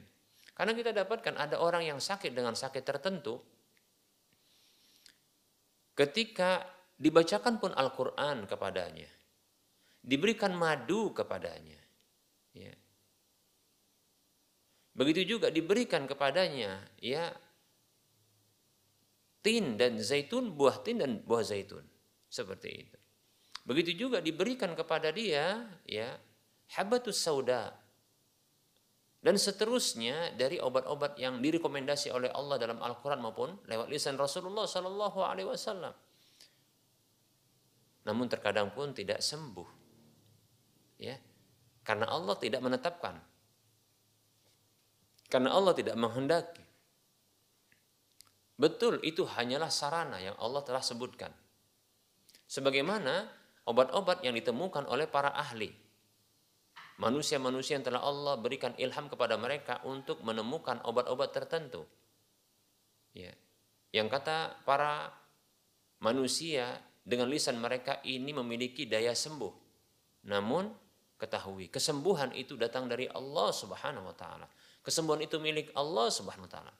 karena kita dapatkan ada orang yang sakit dengan sakit tertentu ketika dibacakan pun Al-Qur'an kepadanya diberikan madu kepadanya ya Begitu juga diberikan kepadanya ya tin dan zaitun, buah tin dan buah zaitun. Seperti itu. Begitu juga diberikan kepada dia ya habatus sauda dan seterusnya dari obat-obat yang direkomendasi oleh Allah dalam Al-Quran maupun lewat lisan Rasulullah Sallallahu Alaihi Wasallam. Namun terkadang pun tidak sembuh, ya, karena Allah tidak menetapkan karena Allah tidak menghendaki. Betul, itu hanyalah sarana yang Allah telah sebutkan. Sebagaimana obat-obat yang ditemukan oleh para ahli. Manusia-manusia yang telah Allah berikan ilham kepada mereka untuk menemukan obat-obat tertentu. Ya. Yang kata para manusia dengan lisan mereka ini memiliki daya sembuh. Namun ketahui kesembuhan itu datang dari Allah Subhanahu wa taala. Kesembuhan itu milik Allah Subhanahu wa taala.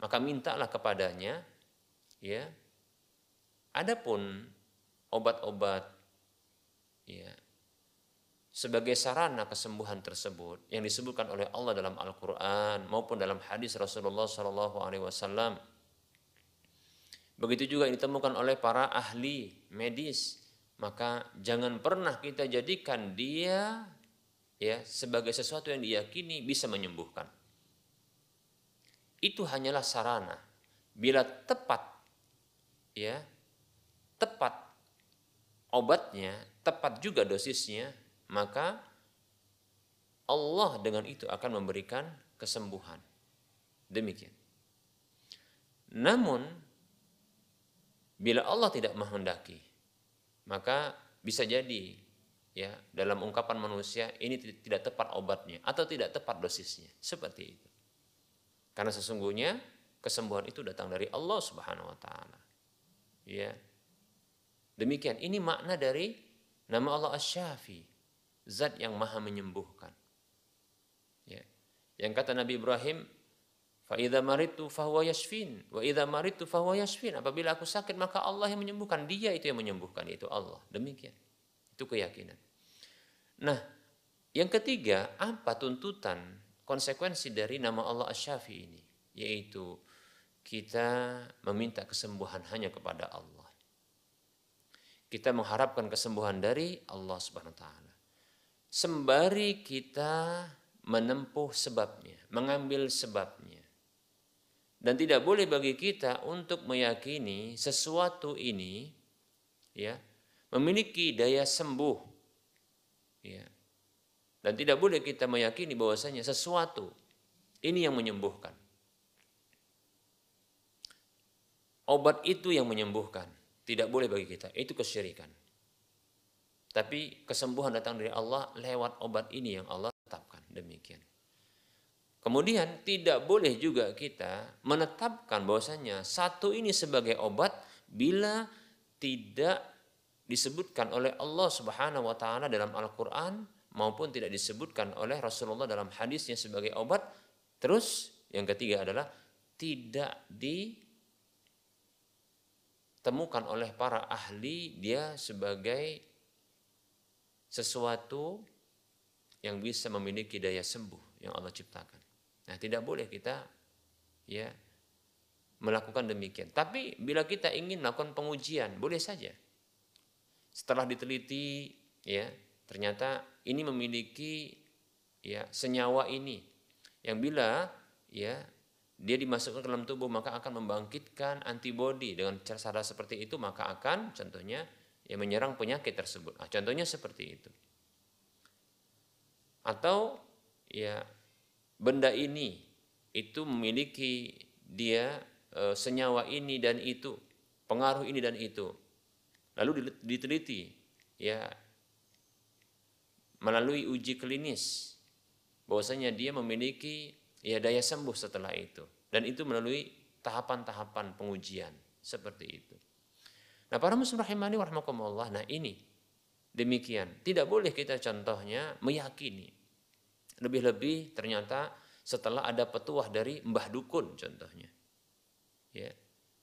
Maka mintalah kepadanya ya. Adapun obat-obat ya sebagai sarana kesembuhan tersebut yang disebutkan oleh Allah dalam Al-Qur'an maupun dalam hadis Rasulullah Shallallahu alaihi wasallam. Begitu juga ditemukan oleh para ahli medis, maka jangan pernah kita jadikan dia ya sebagai sesuatu yang diyakini bisa menyembuhkan. itu hanyalah sarana. Bila tepat ya, tepat obatnya, tepat juga dosisnya, maka Allah dengan itu akan memberikan kesembuhan. Demikian. Namun bila Allah tidak menghendaki, maka bisa jadi ya dalam ungkapan manusia ini tidak tepat obatnya atau tidak tepat dosisnya. Seperti itu. Karena sesungguhnya kesembuhan itu datang dari Allah Subhanahu wa taala. Ya. Demikian. Ini makna dari nama Allah Asy-Syafi zat yang maha menyembuhkan ya yang kata Nabi Ibrahim fa idza maritu fahuwa yashfin maritu fahuwa yashfin apabila aku sakit maka Allah yang menyembuhkan dia itu yang menyembuhkan itu Allah demikian itu keyakinan. Nah, yang ketiga, apa tuntutan konsekuensi dari nama Allah Asy-Syafi ini? Yaitu kita meminta kesembuhan hanya kepada Allah. Kita mengharapkan kesembuhan dari Allah Subhanahu wa taala. Sembari kita menempuh sebabnya, mengambil sebabnya. Dan tidak boleh bagi kita untuk meyakini sesuatu ini ya memiliki daya sembuh. Ya. Dan tidak boleh kita meyakini bahwasanya sesuatu ini yang menyembuhkan. Obat itu yang menyembuhkan. Tidak boleh bagi kita. Itu kesyirikan. Tapi kesembuhan datang dari Allah lewat obat ini yang Allah tetapkan. Demikian. Kemudian tidak boleh juga kita menetapkan bahwasanya satu ini sebagai obat bila tidak disebutkan oleh Allah Subhanahu wa taala dalam Al-Qur'an maupun tidak disebutkan oleh Rasulullah dalam hadisnya sebagai obat. Terus yang ketiga adalah tidak ditemukan oleh para ahli dia sebagai sesuatu yang bisa memiliki daya sembuh yang Allah ciptakan. Nah, tidak boleh kita ya melakukan demikian. Tapi bila kita ingin melakukan pengujian, boleh saja setelah diteliti ya ternyata ini memiliki ya senyawa ini yang bila ya dia dimasukkan ke dalam tubuh maka akan membangkitkan antibodi dengan cara seperti itu maka akan contohnya ya menyerang penyakit tersebut. Nah, contohnya seperti itu. Atau ya benda ini itu memiliki dia e, senyawa ini dan itu, pengaruh ini dan itu. Lalu diteliti ya melalui uji klinis bahwasanya dia memiliki ya daya sembuh setelah itu dan itu melalui tahapan-tahapan pengujian seperti itu. Nah, para muslim rahimani warahmatullah, nah ini demikian. Tidak boleh kita contohnya meyakini. Lebih-lebih ternyata setelah ada petuah dari Mbah Dukun contohnya. Ya.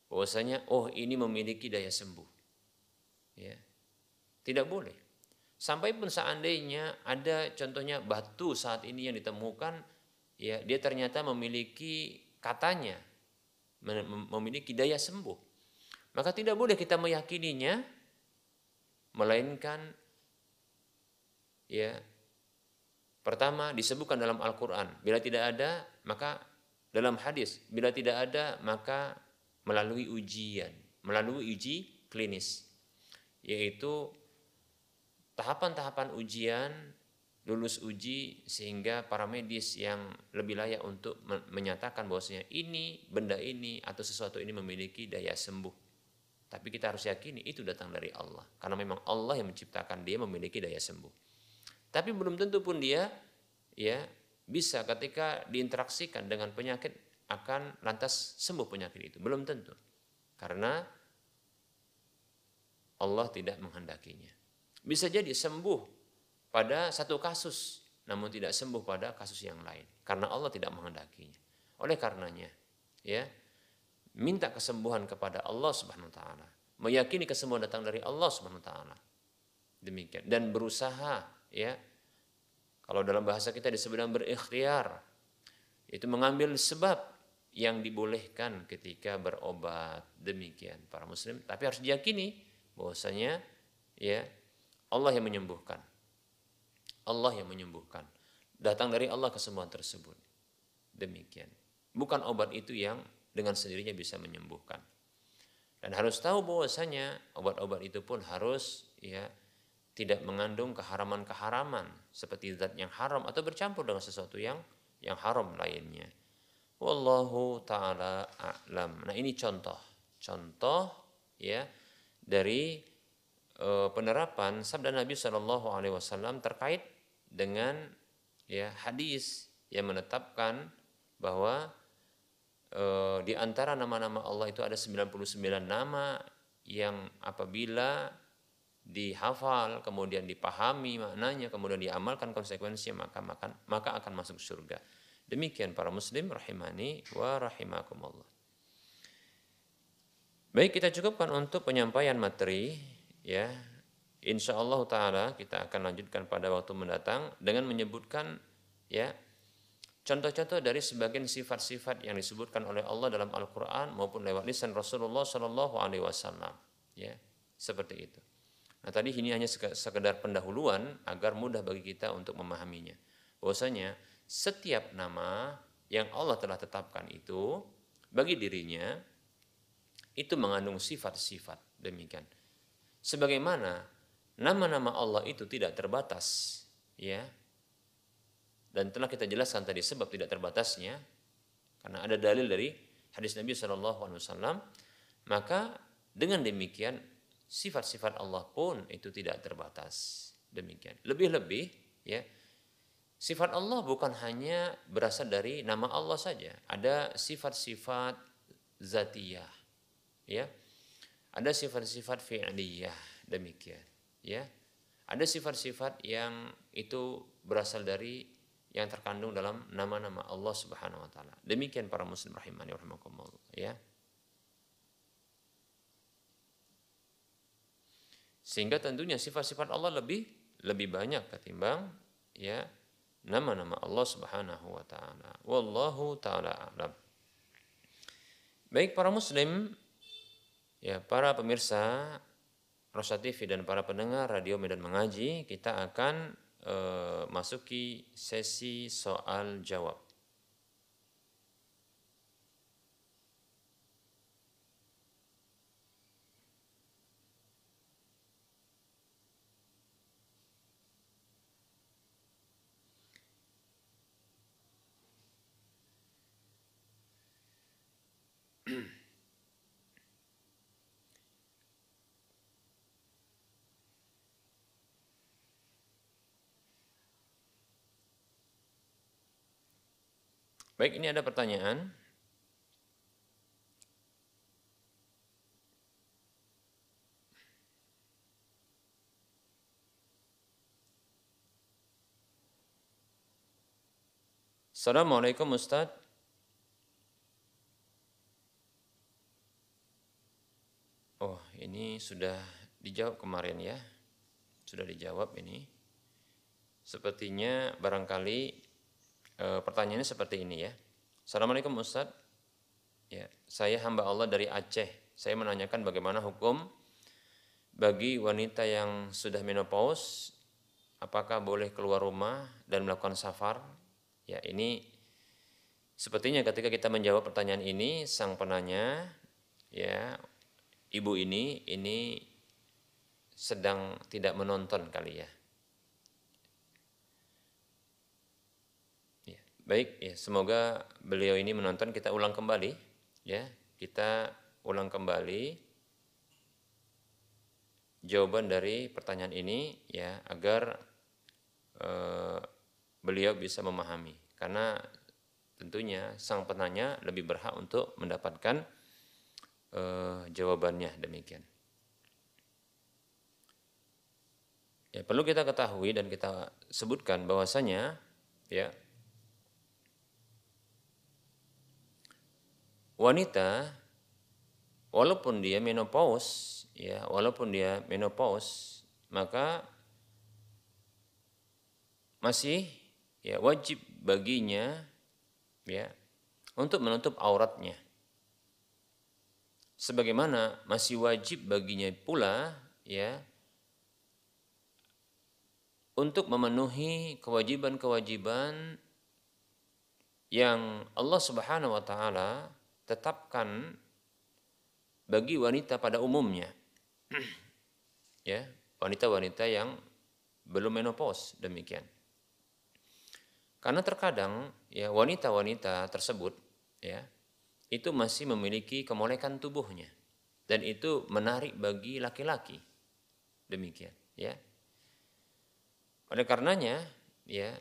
Bahwasanya oh ini memiliki daya sembuh. Ya. Tidak boleh. Sampai pun seandainya ada contohnya batu saat ini yang ditemukan, ya dia ternyata memiliki katanya memiliki daya sembuh. Maka tidak boleh kita meyakininya, melainkan ya pertama disebutkan dalam Al-Quran. Bila tidak ada, maka dalam hadis. Bila tidak ada, maka melalui ujian, melalui uji klinis yaitu tahapan-tahapan ujian lulus uji sehingga para medis yang lebih layak untuk menyatakan bahwasanya ini benda ini atau sesuatu ini memiliki daya sembuh. Tapi kita harus yakini itu datang dari Allah karena memang Allah yang menciptakan dia memiliki daya sembuh. Tapi belum tentu pun dia ya bisa ketika diinteraksikan dengan penyakit akan lantas sembuh penyakit itu. Belum tentu. Karena Allah tidak menghendakinya. Bisa jadi sembuh pada satu kasus, namun tidak sembuh pada kasus yang lain karena Allah tidak menghendakinya. Oleh karenanya, ya, minta kesembuhan kepada Allah Subhanahu wa taala, meyakini kesembuhan datang dari Allah Subhanahu wa taala. Demikian dan berusaha, ya. Kalau dalam bahasa kita disebut berikhtiar, itu mengambil sebab yang dibolehkan ketika berobat demikian para muslim tapi harus diyakini bahwasanya ya Allah yang menyembuhkan. Allah yang menyembuhkan. Datang dari Allah kesembuhan tersebut. Demikian. Bukan obat itu yang dengan sendirinya bisa menyembuhkan. Dan harus tahu bahwasanya obat-obat itu pun harus ya tidak mengandung keharaman-keharaman seperti zat yang haram atau bercampur dengan sesuatu yang yang haram lainnya. Wallahu taala a'lam. Nah, ini contoh. Contoh ya dari e, penerapan sabda Nabi Shallallahu alaihi wasallam terkait dengan ya hadis yang menetapkan bahwa e, di antara nama-nama Allah itu ada 99 nama yang apabila dihafal, kemudian dipahami maknanya, kemudian diamalkan konsekuensinya maka maka, maka akan masuk surga. Demikian para muslim rahimani wa rahimakumullah. Baik kita cukupkan untuk penyampaian materi ya. Insya Allah taala kita akan lanjutkan pada waktu mendatang dengan menyebutkan ya contoh-contoh dari sebagian sifat-sifat yang disebutkan oleh Allah dalam Al-Qur'an maupun lewat lisan Rasulullah Shallallahu alaihi wasallam ya. Seperti itu. Nah, tadi ini hanya sekedar pendahuluan agar mudah bagi kita untuk memahaminya. Bahwasanya setiap nama yang Allah telah tetapkan itu bagi dirinya itu mengandung sifat-sifat demikian. Sebagaimana nama-nama Allah itu tidak terbatas, ya. Dan telah kita jelaskan tadi sebab tidak terbatasnya karena ada dalil dari hadis Nabi Wasallam, maka dengan demikian sifat-sifat Allah pun itu tidak terbatas. Demikian. Lebih-lebih ya Sifat Allah bukan hanya berasal dari nama Allah saja. Ada sifat-sifat zatiyah. Ya. Ada sifat-sifat fi'liyah demikian, ya. Ada sifat-sifat yang itu berasal dari yang terkandung dalam nama-nama Allah Subhanahu wa taala. Demikian para muslim rahimani rahimakumullah, ya. Sehingga tentunya sifat-sifat Allah lebih lebih banyak ketimbang ya nama-nama Allah Subhanahu wa taala. Wallahu taala alam. Baik para muslim, ya para pemirsa Rosa TV dan para pendengar Radio Medan Mengaji, kita akan e, masuki sesi soal jawab. Baik, ini ada pertanyaan. Assalamualaikum Ustaz. Oh, ini sudah dijawab kemarin ya. Sudah dijawab ini. Sepertinya barangkali e, pertanyaannya seperti ini ya. Assalamualaikum Ustadz. Ya, saya hamba Allah dari Aceh. Saya menanyakan bagaimana hukum bagi wanita yang sudah menopause, apakah boleh keluar rumah dan melakukan safar? Ya, ini sepertinya ketika kita menjawab pertanyaan ini, sang penanya, ya, ibu ini, ini sedang tidak menonton kali ya. Baik, ya, semoga beliau ini menonton kita ulang kembali ya. Kita ulang kembali jawaban dari pertanyaan ini ya agar eh, beliau bisa memahami karena tentunya sang penanya lebih berhak untuk mendapatkan eh, jawabannya demikian. Ya, perlu kita ketahui dan kita sebutkan bahwasanya ya wanita walaupun dia menopause ya walaupun dia menopause maka masih ya wajib baginya ya untuk menutup auratnya. Sebagaimana masih wajib baginya pula ya untuk memenuhi kewajiban-kewajiban yang Allah Subhanahu wa taala tetapkan bagi wanita pada umumnya. ya, wanita-wanita yang belum menopause demikian. Karena terkadang ya wanita-wanita tersebut ya itu masih memiliki kemolekan tubuhnya dan itu menarik bagi laki-laki. Demikian, ya. Oleh karenanya, ya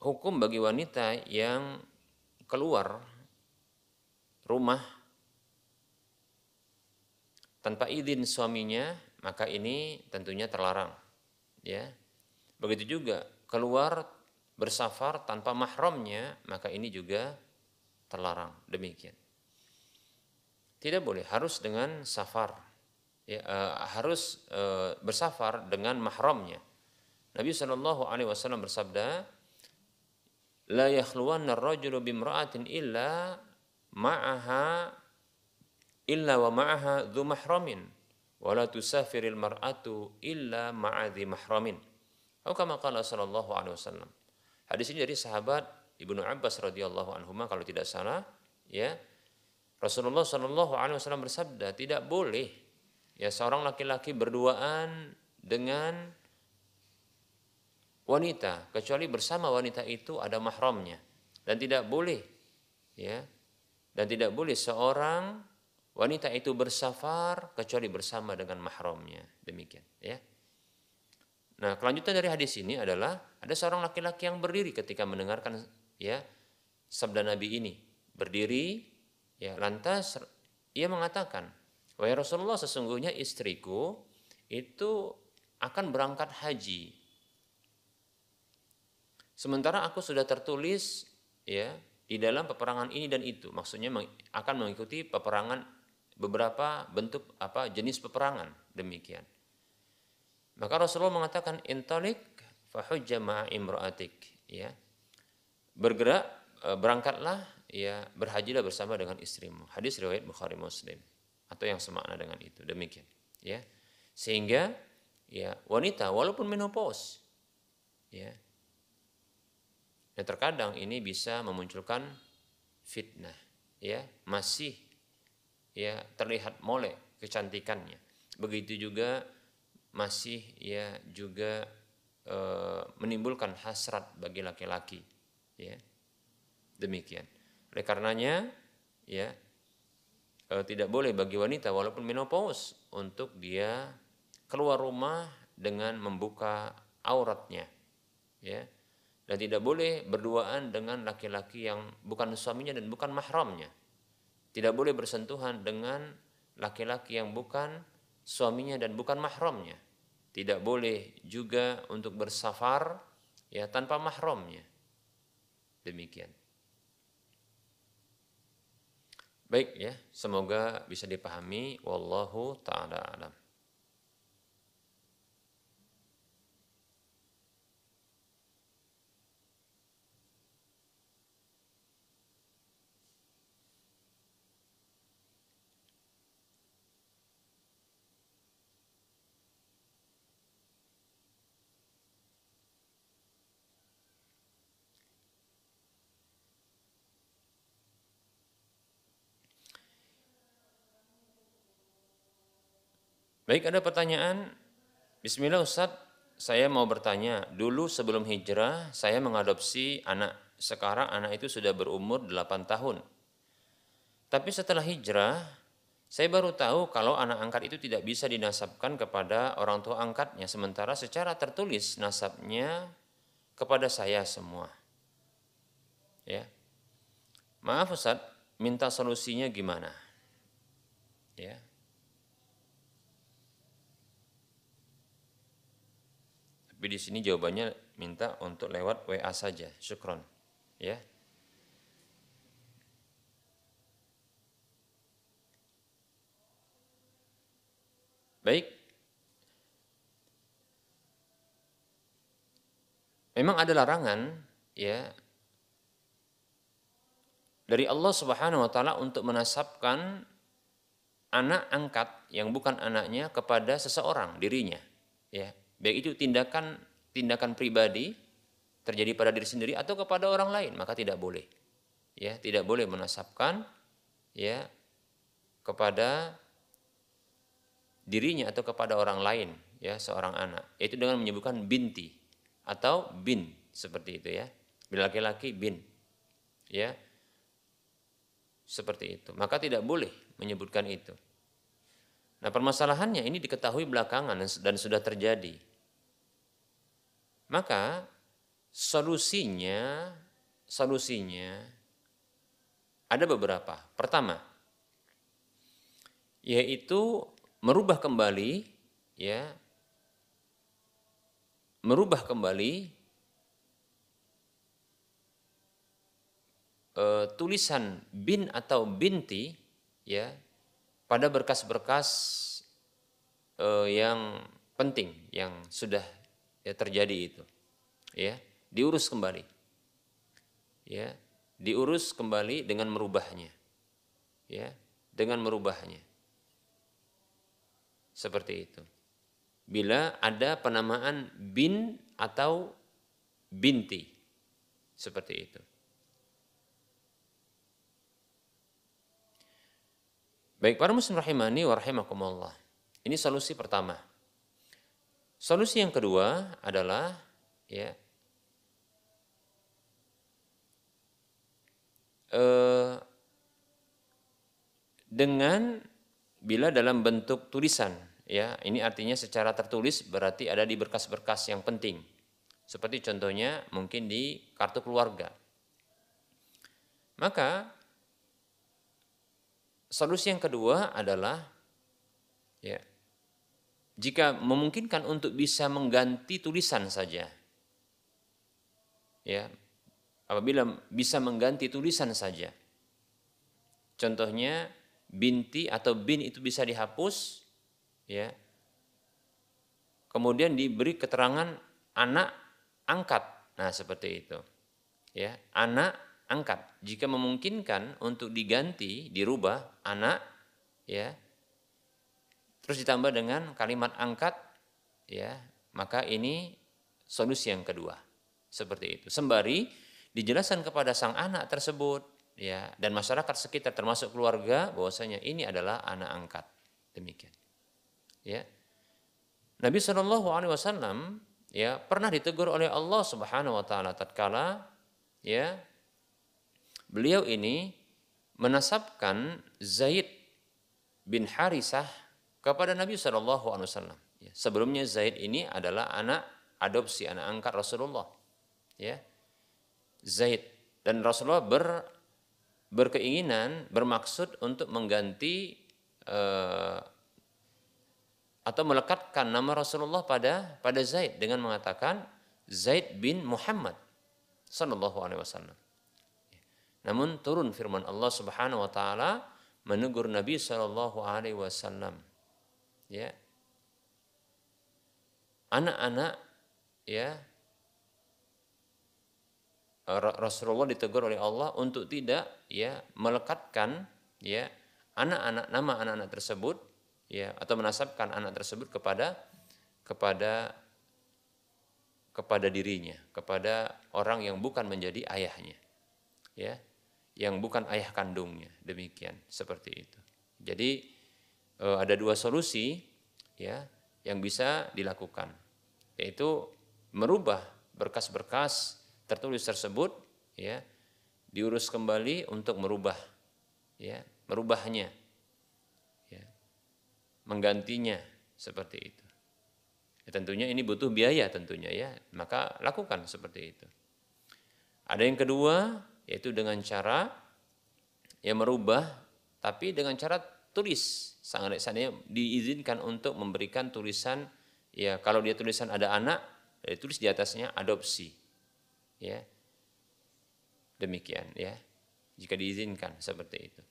hukum bagi wanita yang keluar rumah tanpa izin suaminya, maka ini tentunya terlarang. Ya. Begitu juga keluar bersafar tanpa mahramnya, maka ini juga terlarang. Demikian. Tidak boleh, harus dengan safar. Ya, uh, harus uh, bersafar dengan mahramnya. Nabi Shallallahu alaihi wasallam bersabda, "La yakhluwanna ar-rajulu bimra'atin illa ma'aha illa wa ma'aha dhu mahramin wa la tusafiril mar'atu illa ma'adhi mahramin." Atau kama qala sallallahu alaihi wasallam. Hadis ini dari sahabat Ibnu Abbas radhiyallahu anhu kalau tidak salah, ya Rasulullah Shallallahu Alaihi Wasallam bersabda tidak boleh ya seorang laki-laki berduaan dengan wanita kecuali bersama wanita itu ada mahramnya dan tidak boleh ya dan tidak boleh seorang wanita itu bersafar kecuali bersama dengan mahramnya. Demikian ya. Nah kelanjutan dari hadis ini adalah ada seorang laki-laki yang berdiri ketika mendengarkan ya sabda Nabi ini. Berdiri Ya, lantas ia mengatakan, "Wahai Rasulullah, sesungguhnya istriku itu akan berangkat haji. Sementara aku sudah tertulis ya di dalam peperangan ini dan itu. Maksudnya akan mengikuti peperangan beberapa bentuk apa jenis peperangan demikian. Maka Rasulullah mengatakan intalik fahujja imra'atik ya. Bergerak e, berangkatlah ya berhajilah bersama dengan istrimu. Hadis riwayat Bukhari Muslim atau yang semakna dengan itu. Demikian, ya. Sehingga ya wanita walaupun menopause ya dan terkadang ini bisa memunculkan fitnah ya masih ya terlihat molek kecantikannya. Begitu juga masih ya juga e, menimbulkan hasrat bagi laki-laki ya. Demikian. Oleh karenanya ya e, tidak boleh bagi wanita walaupun menopause untuk dia keluar rumah dengan membuka auratnya ya dan tidak boleh berduaan dengan laki-laki yang bukan suaminya dan bukan mahramnya. Tidak boleh bersentuhan dengan laki-laki yang bukan suaminya dan bukan mahramnya. Tidak boleh juga untuk bersafar ya tanpa mahramnya. Demikian. Baik ya, semoga bisa dipahami. Wallahu taala alam. Baik, ada pertanyaan. Bismillah Ustaz, saya mau bertanya. Dulu sebelum hijrah, saya mengadopsi anak. Sekarang anak itu sudah berumur 8 tahun. Tapi setelah hijrah, saya baru tahu kalau anak angkat itu tidak bisa dinasabkan kepada orang tua angkatnya. Sementara secara tertulis nasabnya kepada saya semua. Ya. Maaf Ustaz, minta solusinya gimana? Ya. Tapi di sini jawabannya minta untuk lewat WA saja. Syukron. Ya. Baik. Memang ada larangan ya dari Allah Subhanahu wa taala untuk menasabkan anak angkat yang bukan anaknya kepada seseorang dirinya ya baik itu tindakan tindakan pribadi terjadi pada diri sendiri atau kepada orang lain maka tidak boleh. Ya tidak boleh menasabkan ya kepada dirinya atau kepada orang lain ya seorang anak. Yaitu dengan menyebutkan binti atau bin seperti itu ya. Bila laki-laki bin. Ya seperti itu. Maka tidak boleh menyebutkan itu. Nah permasalahannya ini diketahui belakangan dan sudah terjadi maka solusinya solusinya ada beberapa. Pertama, yaitu merubah kembali ya merubah kembali e, tulisan bin atau binti ya pada berkas-berkas e, yang penting yang sudah ya terjadi itu. Ya diurus kembali. Ya diurus kembali dengan merubahnya. Ya dengan merubahnya. Seperti itu. Bila ada penamaan bin atau binti. Seperti itu. Baik para muslim rahimani wa rahimakumullah. Ini solusi pertama solusi yang kedua adalah ya eh, dengan bila dalam bentuk tulisan ya. Ini artinya secara tertulis berarti ada di berkas-berkas yang penting. Seperti contohnya mungkin di kartu keluarga. Maka solusi yang kedua adalah ya jika memungkinkan untuk bisa mengganti tulisan saja ya apabila bisa mengganti tulisan saja. Contohnya binti atau bin itu bisa dihapus ya. Kemudian diberi keterangan anak angkat. Nah, seperti itu. Ya, anak angkat. Jika memungkinkan untuk diganti, dirubah anak ya. Terus ditambah dengan kalimat angkat ya, maka ini solusi yang kedua. Seperti itu. Sembari dijelaskan kepada sang anak tersebut ya dan masyarakat sekitar termasuk keluarga bahwasanya ini adalah anak angkat demikian ya Nabi Shallallahu Alaihi Wasallam ya pernah ditegur oleh Allah Subhanahu Wa Taala tatkala ya beliau ini menasabkan Zaid bin Harisah kepada Nabi Shallallahu Alaihi Wasallam. Ya, sebelumnya Zaid ini adalah anak adopsi anak angkat Rasulullah. Ya, Zaid dan Rasulullah ber, berkeinginan bermaksud untuk mengganti uh, atau melekatkan nama Rasulullah pada pada Zaid dengan mengatakan Zaid bin Muhammad sallallahu alaihi wasallam. Namun turun firman Allah Subhanahu wa taala menegur Nabi sallallahu alaihi wasallam. Ya. Anak-anak ya Rasulullah ditegur oleh Allah untuk tidak ya melekatkan ya anak-anak nama anak-anak tersebut ya atau menasabkan anak tersebut kepada kepada kepada dirinya, kepada orang yang bukan menjadi ayahnya. Ya, yang bukan ayah kandungnya. Demikian, seperti itu. Jadi eh, ada dua solusi ya yang bisa dilakukan, yaitu merubah berkas-berkas tertulis tersebut ya diurus kembali untuk merubah ya merubahnya ya menggantinya seperti itu. Ya, tentunya ini butuh biaya tentunya ya maka lakukan seperti itu. Ada yang kedua yaitu dengan cara ya merubah tapi dengan cara tulis sangat sangat diizinkan untuk memberikan tulisan ya kalau dia tulisan ada anak ya tulis di atasnya adopsi. Ya. Demikian ya. Jika diizinkan seperti itu.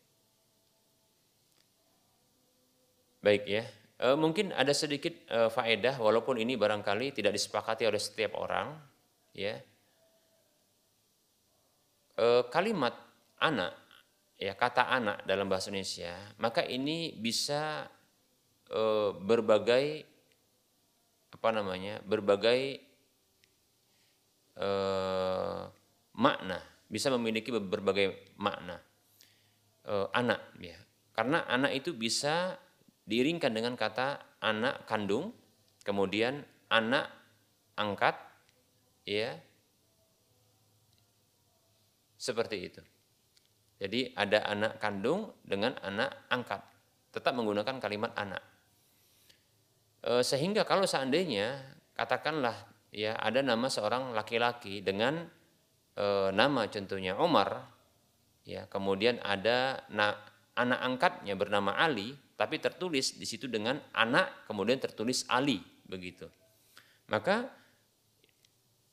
Baik ya. E, mungkin ada sedikit e, faedah walaupun ini barangkali tidak disepakati oleh setiap orang ya. E, kalimat anak ya kata anak dalam bahasa Indonesia maka ini bisa e, berbagai apa namanya berbagai eh, makna, bisa memiliki berbagai makna. Eh, anak ya. Karena anak itu bisa diiringkan dengan kata anak kandung, kemudian anak angkat ya. Seperti itu. Jadi ada anak kandung dengan anak angkat. Tetap menggunakan kalimat anak. E, sehingga kalau seandainya katakanlah ya ada nama seorang laki-laki dengan e, nama contohnya Omar ya kemudian ada na, anak angkatnya bernama Ali tapi tertulis di situ dengan anak kemudian tertulis Ali begitu maka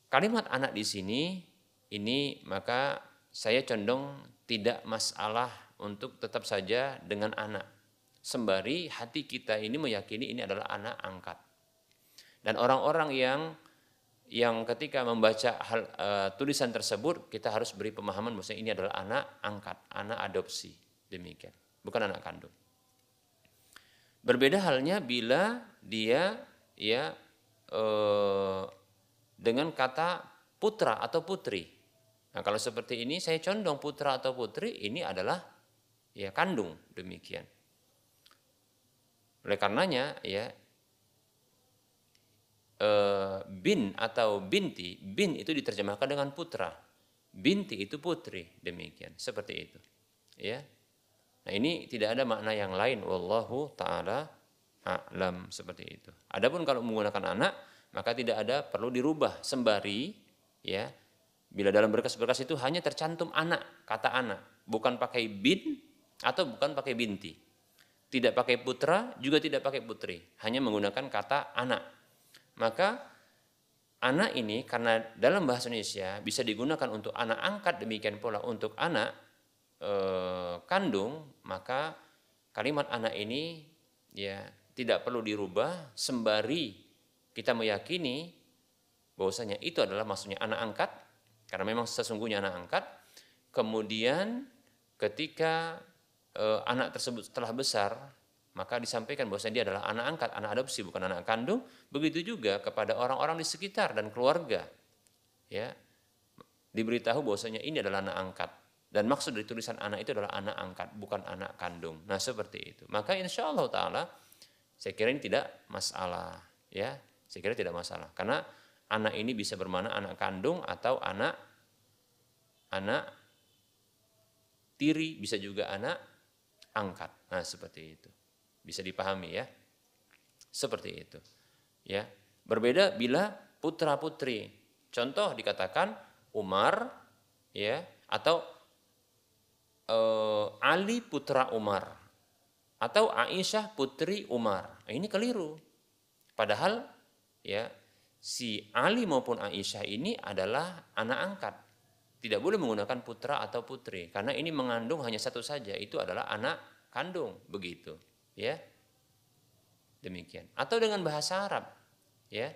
kalimat anak di sini ini maka saya condong tidak masalah untuk tetap saja dengan anak sembari hati kita ini meyakini ini adalah anak angkat dan orang-orang yang yang ketika membaca hal, uh, tulisan tersebut kita harus beri pemahaman bahwa ini adalah anak angkat, anak adopsi, demikian, bukan anak kandung. Berbeda halnya bila dia ya uh, dengan kata putra atau putri. Nah, kalau seperti ini saya condong putra atau putri ini adalah ya kandung demikian. Oleh karenanya ya Eh, bin atau binti, bin itu diterjemahkan dengan putra. Binti itu putri, demikian. Seperti itu. Ya. Nah, ini tidak ada makna yang lain wallahu taala a'lam seperti itu. Adapun kalau menggunakan anak, maka tidak ada perlu dirubah sembari ya. Bila dalam berkas-berkas itu hanya tercantum anak, kata anak, bukan pakai bin atau bukan pakai binti. Tidak pakai putra, juga tidak pakai putri, hanya menggunakan kata anak. Maka anak ini karena dalam bahasa Indonesia bisa digunakan untuk anak angkat demikian pula untuk anak e, kandung, maka kalimat anak ini ya tidak perlu dirubah sembari kita meyakini bahwasanya itu adalah maksudnya anak angkat karena memang sesungguhnya anak angkat. Kemudian ketika e, anak tersebut setelah besar maka disampaikan bahwa dia adalah anak angkat, anak adopsi, bukan anak kandung. Begitu juga kepada orang-orang di sekitar dan keluarga. Ya, diberitahu bahwasanya ini adalah anak angkat. Dan maksud dari tulisan anak itu adalah anak angkat, bukan anak kandung. Nah seperti itu. Maka insya Allah Taala, saya kira ini tidak masalah. Ya, saya kira tidak masalah. Karena anak ini bisa bermana anak kandung atau anak anak tiri, bisa juga anak angkat. Nah seperti itu. Bisa dipahami ya. Seperti itu. Ya. Berbeda bila putra-putri. Contoh dikatakan Umar ya atau e, Ali putra Umar atau Aisyah putri Umar. Ini keliru. Padahal ya si Ali maupun Aisyah ini adalah anak angkat. Tidak boleh menggunakan putra atau putri karena ini mengandung hanya satu saja, itu adalah anak kandung begitu ya. Demikian. Atau dengan bahasa Arab ya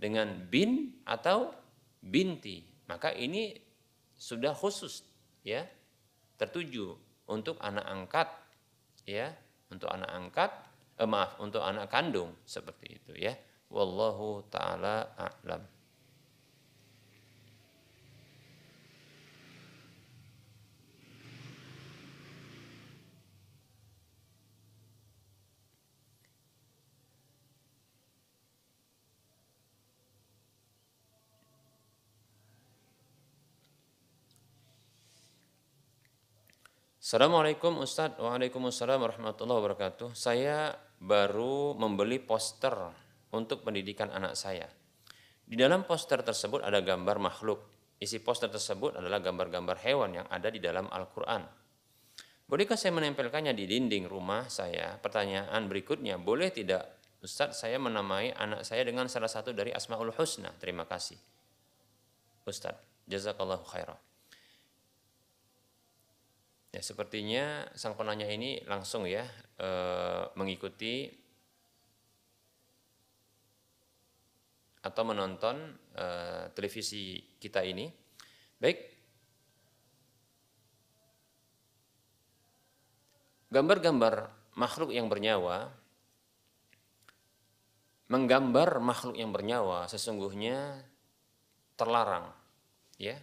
dengan bin atau binti maka ini sudah khusus ya tertuju untuk anak angkat ya untuk anak angkat eh, maaf untuk anak kandung seperti itu ya wallahu taala a'lam. Assalamualaikum Ustadz, Waalaikumsalam warahmatullahi wabarakatuh. Saya baru membeli poster untuk pendidikan anak saya. Di dalam poster tersebut ada gambar makhluk. Isi poster tersebut adalah gambar-gambar hewan yang ada di dalam Al-Quran. Bolehkah saya menempelkannya di dinding rumah saya? Pertanyaan berikutnya, boleh tidak Ustadz saya menamai anak saya dengan salah satu dari Asma'ul Husna? Terima kasih. Ustadz, jazakallahu khairah. Ya, sepertinya sang penanya ini langsung ya e, mengikuti atau menonton e, televisi kita ini. Baik. Gambar-gambar makhluk yang bernyawa menggambar makhluk yang bernyawa sesungguhnya terlarang ya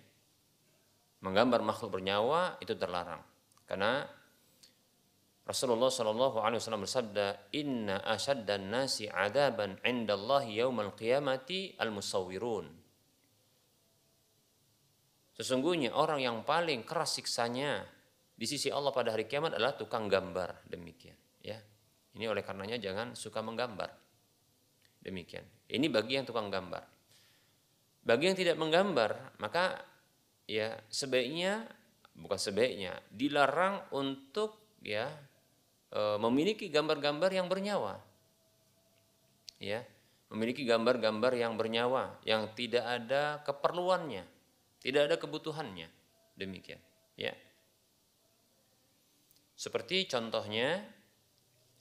menggambar makhluk bernyawa itu terlarang karena Rasulullah Shallallahu Alaihi Wasallam bersabda, Inna dan nasi adaban indallahi yaumal qiyamati al musawirun. Sesungguhnya orang yang paling keras siksanya di sisi Allah pada hari kiamat adalah tukang gambar demikian. Ya, ini oleh karenanya jangan suka menggambar. Demikian. Ini bagi yang tukang gambar. Bagi yang tidak menggambar, maka ya sebaiknya bukan sebaiknya dilarang untuk ya e, memiliki gambar-gambar yang bernyawa. Ya, memiliki gambar-gambar yang bernyawa yang tidak ada keperluannya, tidak ada kebutuhannya. Demikian, ya. Seperti contohnya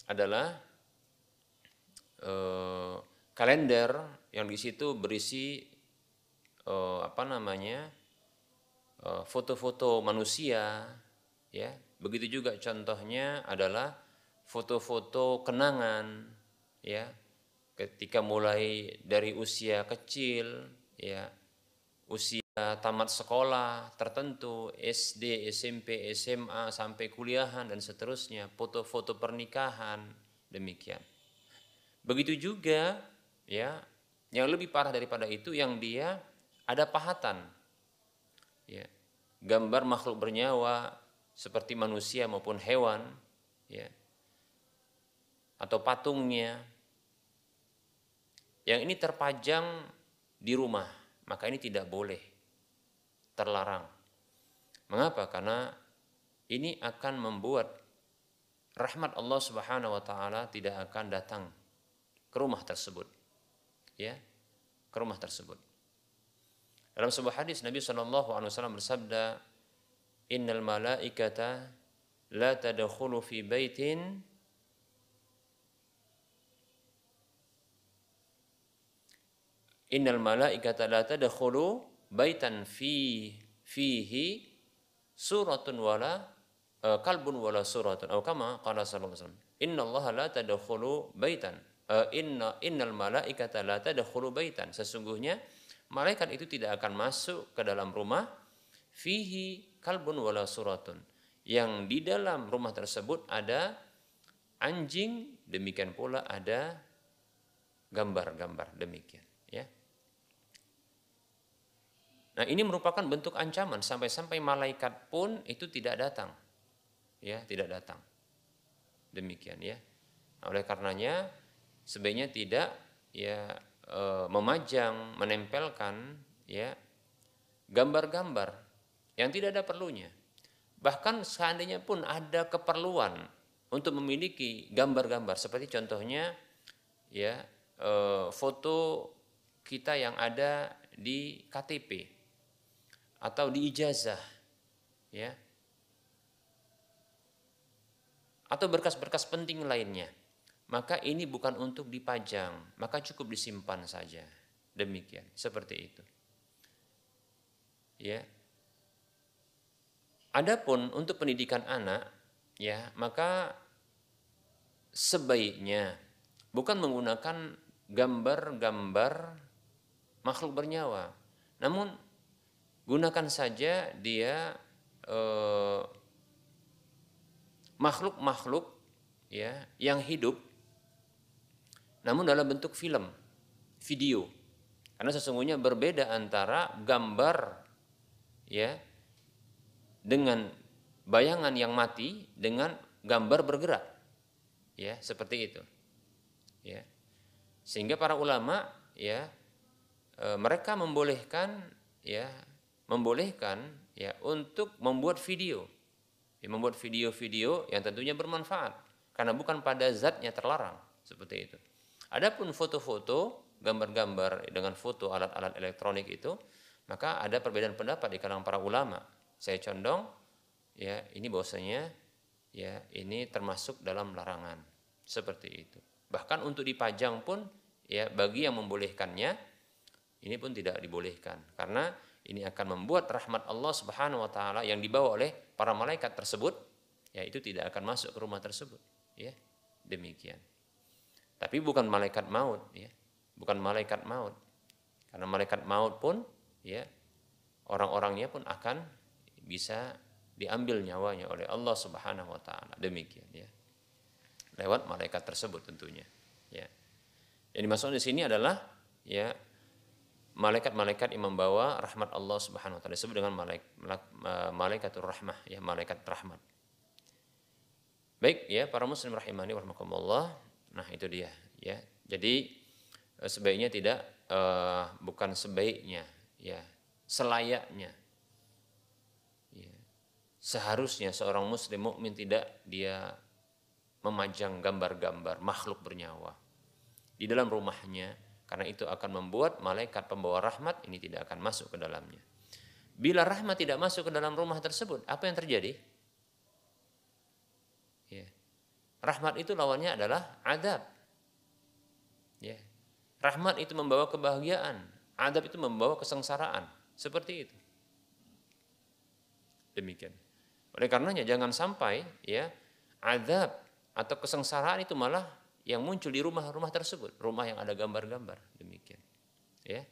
adalah e, kalender yang di situ berisi e, apa namanya foto-foto manusia, ya Begitu juga contohnya adalah foto-foto kenangan ya ketika mulai dari usia kecil ya usia tamat sekolah tertentu SD, SMP, SMA sampai kuliahan dan seterusnya foto-foto pernikahan demikian. Begitu juga ya yang lebih parah daripada itu yang dia ada pahatan ya gambar makhluk bernyawa seperti manusia maupun hewan ya atau patungnya yang ini terpajang di rumah maka ini tidak boleh terlarang. Mengapa? Karena ini akan membuat rahmat Allah Subhanahu wa taala tidak akan datang ke rumah tersebut ya ke rumah tersebut. Dalam sebuah hadis Nabi Shallallahu alaihi wasallam bersabda innal malaikata la tadkhulu fi baitin innal malaikata la tadkhulu baitan fi fihi suratun wala uh, kalbun wala suratun. Atau kama qala sallallahu alaihi wasallam innallaha la tadkhulu baitan. Uh, inna innal malaikata la tadkhulu baitan. Sesungguhnya malaikat itu tidak akan masuk ke dalam rumah fihi kalbun wala suratun. Yang di dalam rumah tersebut ada anjing, demikian pula ada gambar-gambar demikian, ya. Nah, ini merupakan bentuk ancaman sampai-sampai malaikat pun itu tidak datang. Ya, tidak datang. Demikian ya. Nah, oleh karenanya sebaiknya tidak ya e, memajang, menempelkan ya gambar-gambar yang tidak ada perlunya. Bahkan seandainya pun ada keperluan untuk memiliki gambar-gambar seperti contohnya ya e, foto kita yang ada di KTP atau di ijazah ya. Atau berkas-berkas penting lainnya. Maka ini bukan untuk dipajang maka cukup disimpan saja. Demikian seperti itu. Ya Adapun untuk pendidikan anak, ya maka sebaiknya bukan menggunakan gambar-gambar makhluk bernyawa, namun gunakan saja dia eh, makhluk-makhluk ya yang hidup, namun dalam bentuk film, video, karena sesungguhnya berbeda antara gambar ya dengan bayangan yang mati dengan gambar bergerak. Ya, seperti itu. Ya. Sehingga para ulama ya e, mereka membolehkan ya membolehkan ya untuk membuat video. Ya, membuat video-video yang tentunya bermanfaat karena bukan pada zatnya terlarang seperti itu. Adapun foto-foto, gambar-gambar dengan foto alat-alat elektronik itu, maka ada perbedaan pendapat di kalangan para ulama saya condong ya ini bahwasanya ya ini termasuk dalam larangan seperti itu. Bahkan untuk dipajang pun ya bagi yang membolehkannya ini pun tidak dibolehkan karena ini akan membuat rahmat Allah Subhanahu wa taala yang dibawa oleh para malaikat tersebut ya itu tidak akan masuk ke rumah tersebut ya demikian. Tapi bukan malaikat maut ya. Bukan malaikat maut. Karena malaikat maut pun ya orang-orangnya pun akan bisa diambil nyawanya oleh Allah Subhanahu wa taala. Demikian ya. Lewat malaikat tersebut tentunya. Ya. Yang dimaksud di sini adalah ya malaikat-malaikat yang membawa rahmat Allah Subhanahu wa taala disebut dengan malaik, malaikatur rahmah ya malaikat rahmat. Baik ya para muslim rahimani warahmatullah. Nah, itu dia ya. Jadi eh, sebaiknya tidak uh, bukan sebaiknya ya, selayaknya. Ya. Seharusnya seorang muslim mukmin tidak dia memajang gambar-gambar makhluk bernyawa di dalam rumahnya karena itu akan membuat malaikat pembawa rahmat ini tidak akan masuk ke dalamnya. Bila rahmat tidak masuk ke dalam rumah tersebut, apa yang terjadi? Ya. Rahmat itu lawannya adalah adab. Ya. Rahmat itu membawa kebahagiaan, adab itu membawa kesengsaraan. Seperti itu. Demikian. Oleh karenanya jangan sampai ya adab atau kesengsaraan itu malah yang muncul di rumah-rumah tersebut, rumah yang ada gambar-gambar. Demikian. Ya.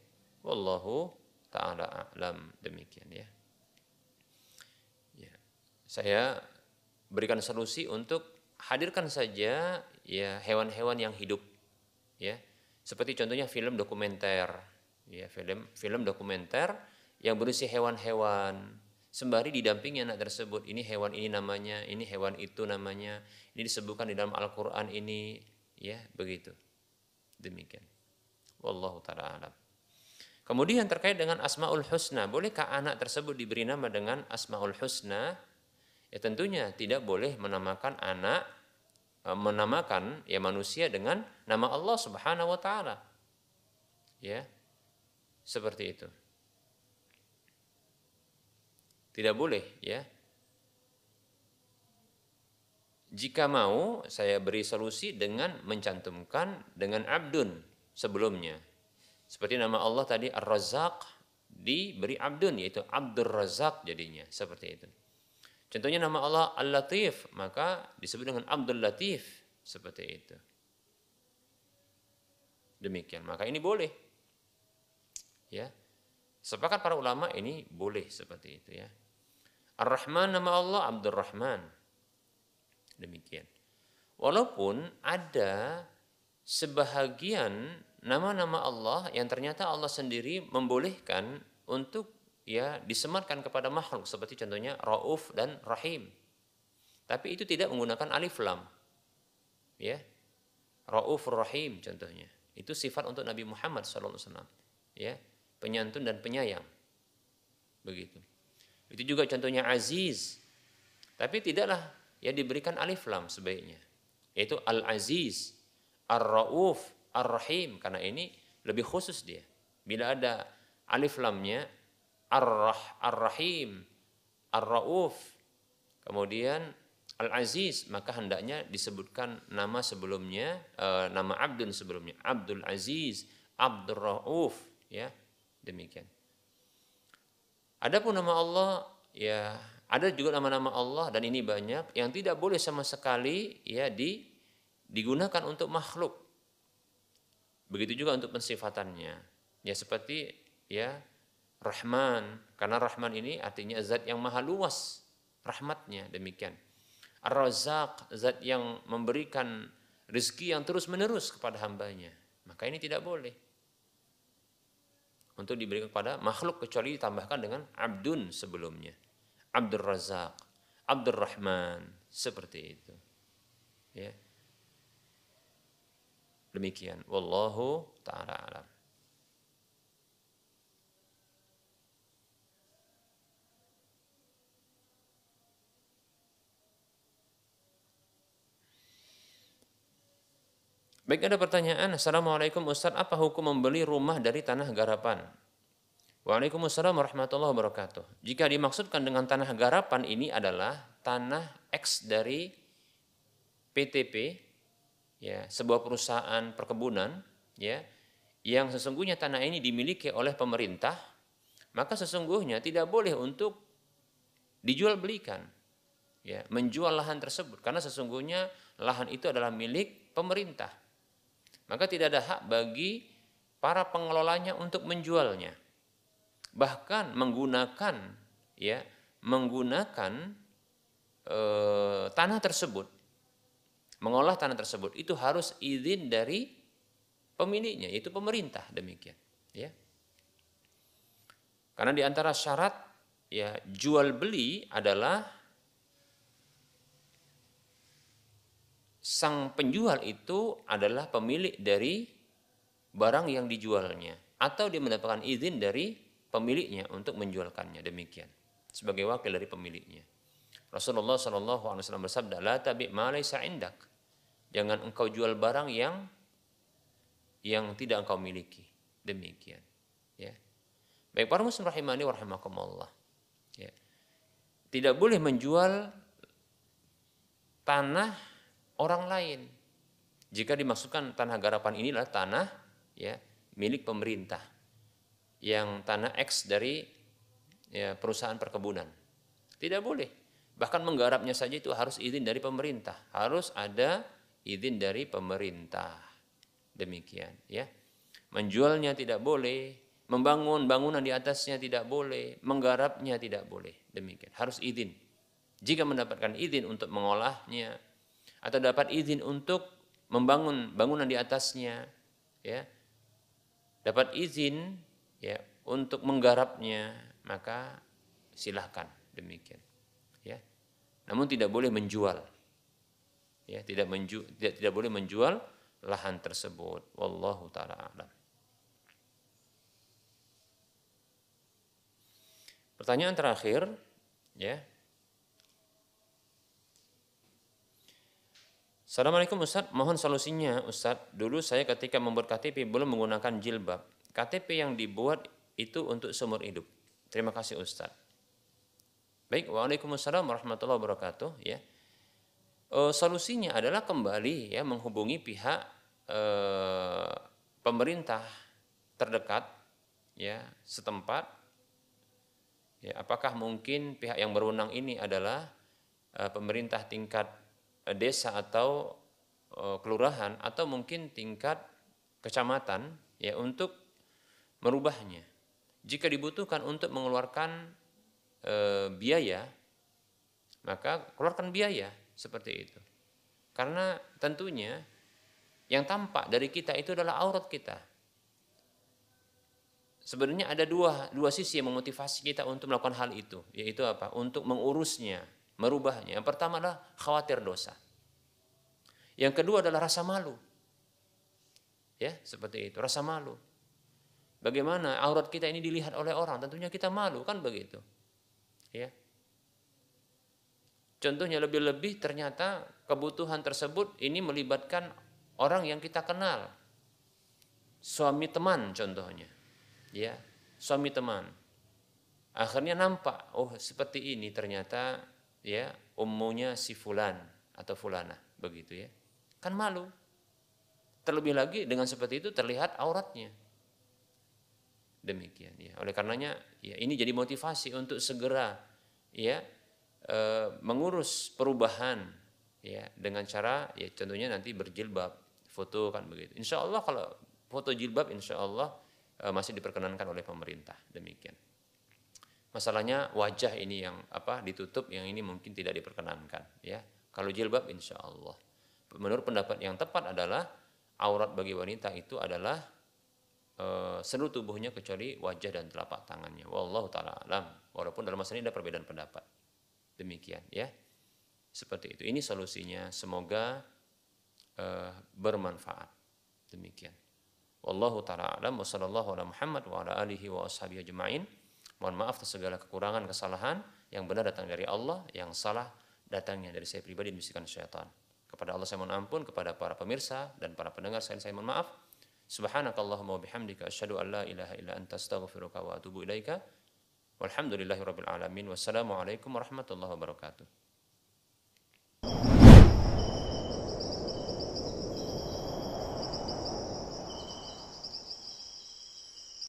Wallahu taala alam demikian ya. Ya. Saya berikan solusi untuk hadirkan saja ya hewan-hewan yang hidup ya seperti contohnya film dokumenter ya film film dokumenter yang berisi hewan-hewan sembari didampingi anak tersebut ini hewan ini namanya ini hewan itu namanya ini disebutkan di dalam Al-Qur'an ini ya begitu demikian wallahu taala kemudian terkait dengan asmaul husna bolehkah anak tersebut diberi nama dengan asmaul husna Ya tentunya tidak boleh menamakan anak e, menamakan ya manusia dengan nama Allah Subhanahu wa taala. Ya. Seperti itu. Tidak boleh ya. Jika mau saya beri solusi dengan mencantumkan dengan abdun sebelumnya. Seperti nama Allah tadi Ar-Razzaq diberi abdun yaitu Abdur Razak jadinya seperti itu. Contohnya nama Allah Al-Latif, maka disebut dengan Abdul Latif. Seperti itu. Demikian. Maka ini boleh. Ya. Sepakat para ulama ini boleh seperti itu ya. Ar-Rahman nama Allah Abdul Rahman. Demikian. Walaupun ada sebahagian nama-nama Allah yang ternyata Allah sendiri membolehkan untuk ya disematkan kepada makhluk seperti contohnya Rauf dan Rahim. Tapi itu tidak menggunakan alif lam. Ya. Rauf Rahim contohnya. Itu sifat untuk Nabi Muhammad SAW. Ya, penyantun dan penyayang. Begitu. Itu juga contohnya Aziz. Tapi tidaklah ya diberikan alif lam sebaiknya. Yaitu Al-Aziz, Ar-Rauf, Ar-Rahim karena ini lebih khusus dia. Bila ada alif lamnya Ar-Rah, Ar-Rahim, Ar-Rauf, kemudian Al-Aziz, maka hendaknya disebutkan nama sebelumnya, e, nama Abdun sebelumnya, Abdul Aziz, Abdul Rauf, ya, demikian. Adapun nama Allah, ya, ada juga nama-nama Allah dan ini banyak yang tidak boleh sama sekali ya di digunakan untuk makhluk. Begitu juga untuk pensifatannya. Ya seperti ya Rahman, karena Rahman ini artinya zat yang maha luas rahmatnya demikian. Ar-Razzaq, zat yang memberikan rezeki yang terus menerus kepada hambanya. Maka ini tidak boleh. Untuk diberikan kepada makhluk kecuali ditambahkan dengan abdun sebelumnya. Abdur Razak, Abdur Rahman, seperti itu. Ya. Demikian. Wallahu ta'ala alam. Baik ada pertanyaan, Assalamualaikum Ustaz, apa hukum membeli rumah dari tanah garapan? Waalaikumsalam warahmatullahi wabarakatuh. Jika dimaksudkan dengan tanah garapan ini adalah tanah X dari PTP, ya sebuah perusahaan perkebunan, ya yang sesungguhnya tanah ini dimiliki oleh pemerintah, maka sesungguhnya tidak boleh untuk dijual belikan, ya menjual lahan tersebut karena sesungguhnya lahan itu adalah milik pemerintah maka tidak ada hak bagi para pengelolanya untuk menjualnya. bahkan menggunakan ya menggunakan e, tanah tersebut mengolah tanah tersebut itu harus izin dari pemiliknya itu pemerintah demikian ya karena di antara syarat ya jual beli adalah sang penjual itu adalah pemilik dari barang yang dijualnya atau dia mendapatkan izin dari pemiliknya untuk menjualkannya demikian sebagai wakil dari pemiliknya. Rasulullah Shallallahu Alaihi Wasallam bersabda, "La tabi ma indak." Jangan engkau jual barang yang yang tidak engkau miliki. Demikian. Ya. Baik para muslim rahimani wa rahimakumullah. Ya. Tidak boleh menjual tanah orang lain. Jika dimaksudkan tanah garapan inilah tanah ya milik pemerintah yang tanah X dari ya, perusahaan perkebunan. Tidak boleh. Bahkan menggarapnya saja itu harus izin dari pemerintah. Harus ada izin dari pemerintah. Demikian ya. Menjualnya tidak boleh, membangun bangunan di atasnya tidak boleh, menggarapnya tidak boleh. Demikian. Harus izin. Jika mendapatkan izin untuk mengolahnya atau dapat izin untuk membangun bangunan di atasnya, ya, dapat izin ya untuk menggarapnya maka silahkan demikian ya. Namun tidak boleh menjual ya tidak menju tidak, tidak boleh menjual lahan tersebut. Wallahu taala alam. Pertanyaan terakhir ya Assalamualaikum Ustaz, mohon solusinya Ustaz. Dulu saya ketika membuat KTP belum menggunakan jilbab. KTP yang dibuat itu untuk seumur hidup. Terima kasih Ustaz. Baik, Waalaikumsalam warahmatullahi wabarakatuh. Ya. E, solusinya adalah kembali ya menghubungi pihak e, pemerintah terdekat ya setempat. Ya, apakah mungkin pihak yang berwenang ini adalah e, pemerintah tingkat desa atau e, kelurahan atau mungkin tingkat kecamatan ya untuk merubahnya. Jika dibutuhkan untuk mengeluarkan e, biaya, maka keluarkan biaya seperti itu. Karena tentunya yang tampak dari kita itu adalah aurat kita. Sebenarnya ada dua, dua sisi yang memotivasi kita untuk melakukan hal itu, yaitu apa? Untuk mengurusnya, merubahnya. Yang pertama adalah khawatir dosa. Yang kedua adalah rasa malu. Ya, seperti itu, rasa malu. Bagaimana aurat kita ini dilihat oleh orang? Tentunya kita malu kan begitu. Ya. Contohnya lebih-lebih ternyata kebutuhan tersebut ini melibatkan orang yang kita kenal. Suami teman contohnya. Ya, suami teman. Akhirnya nampak, oh seperti ini ternyata ya umumnya si fulan atau fulana begitu ya. Kan malu. Terlebih lagi dengan seperti itu terlihat auratnya. Demikian ya. Oleh karenanya ya ini jadi motivasi untuk segera ya e, mengurus perubahan ya dengan cara ya contohnya nanti berjilbab foto kan begitu. Insya Allah kalau foto jilbab insya Allah e, masih diperkenankan oleh pemerintah. Demikian masalahnya wajah ini yang apa ditutup yang ini mungkin tidak diperkenankan ya kalau jilbab insya Allah menurut pendapat yang tepat adalah aurat bagi wanita itu adalah Eh, seluruh tubuhnya kecuali wajah dan telapak tangannya. Wallahu taala alam. Walaupun dalam masalah ini ada perbedaan pendapat. Demikian ya. Seperti itu. Ini solusinya. Semoga uh, bermanfaat. Demikian. Wallahu taala alam wa sallallahu ala Muhammad wa ala alihi wa ashabihi ajma'in. Mohon maaf atas segala kekurangan, kesalahan yang benar datang dari Allah, yang salah datangnya dari saya pribadi dan syaitan. Kepada Allah saya mohon ampun, kepada para pemirsa dan para pendengar saya, saya mohon maaf. Subhanakallahumma wa bihamdika asyhadu an la ilaha illa anta astaghfiruka wa atubu ilaika. Walhamdulillahirabbil alamin. Wassalamualaikum warahmatullahi wabarakatuh.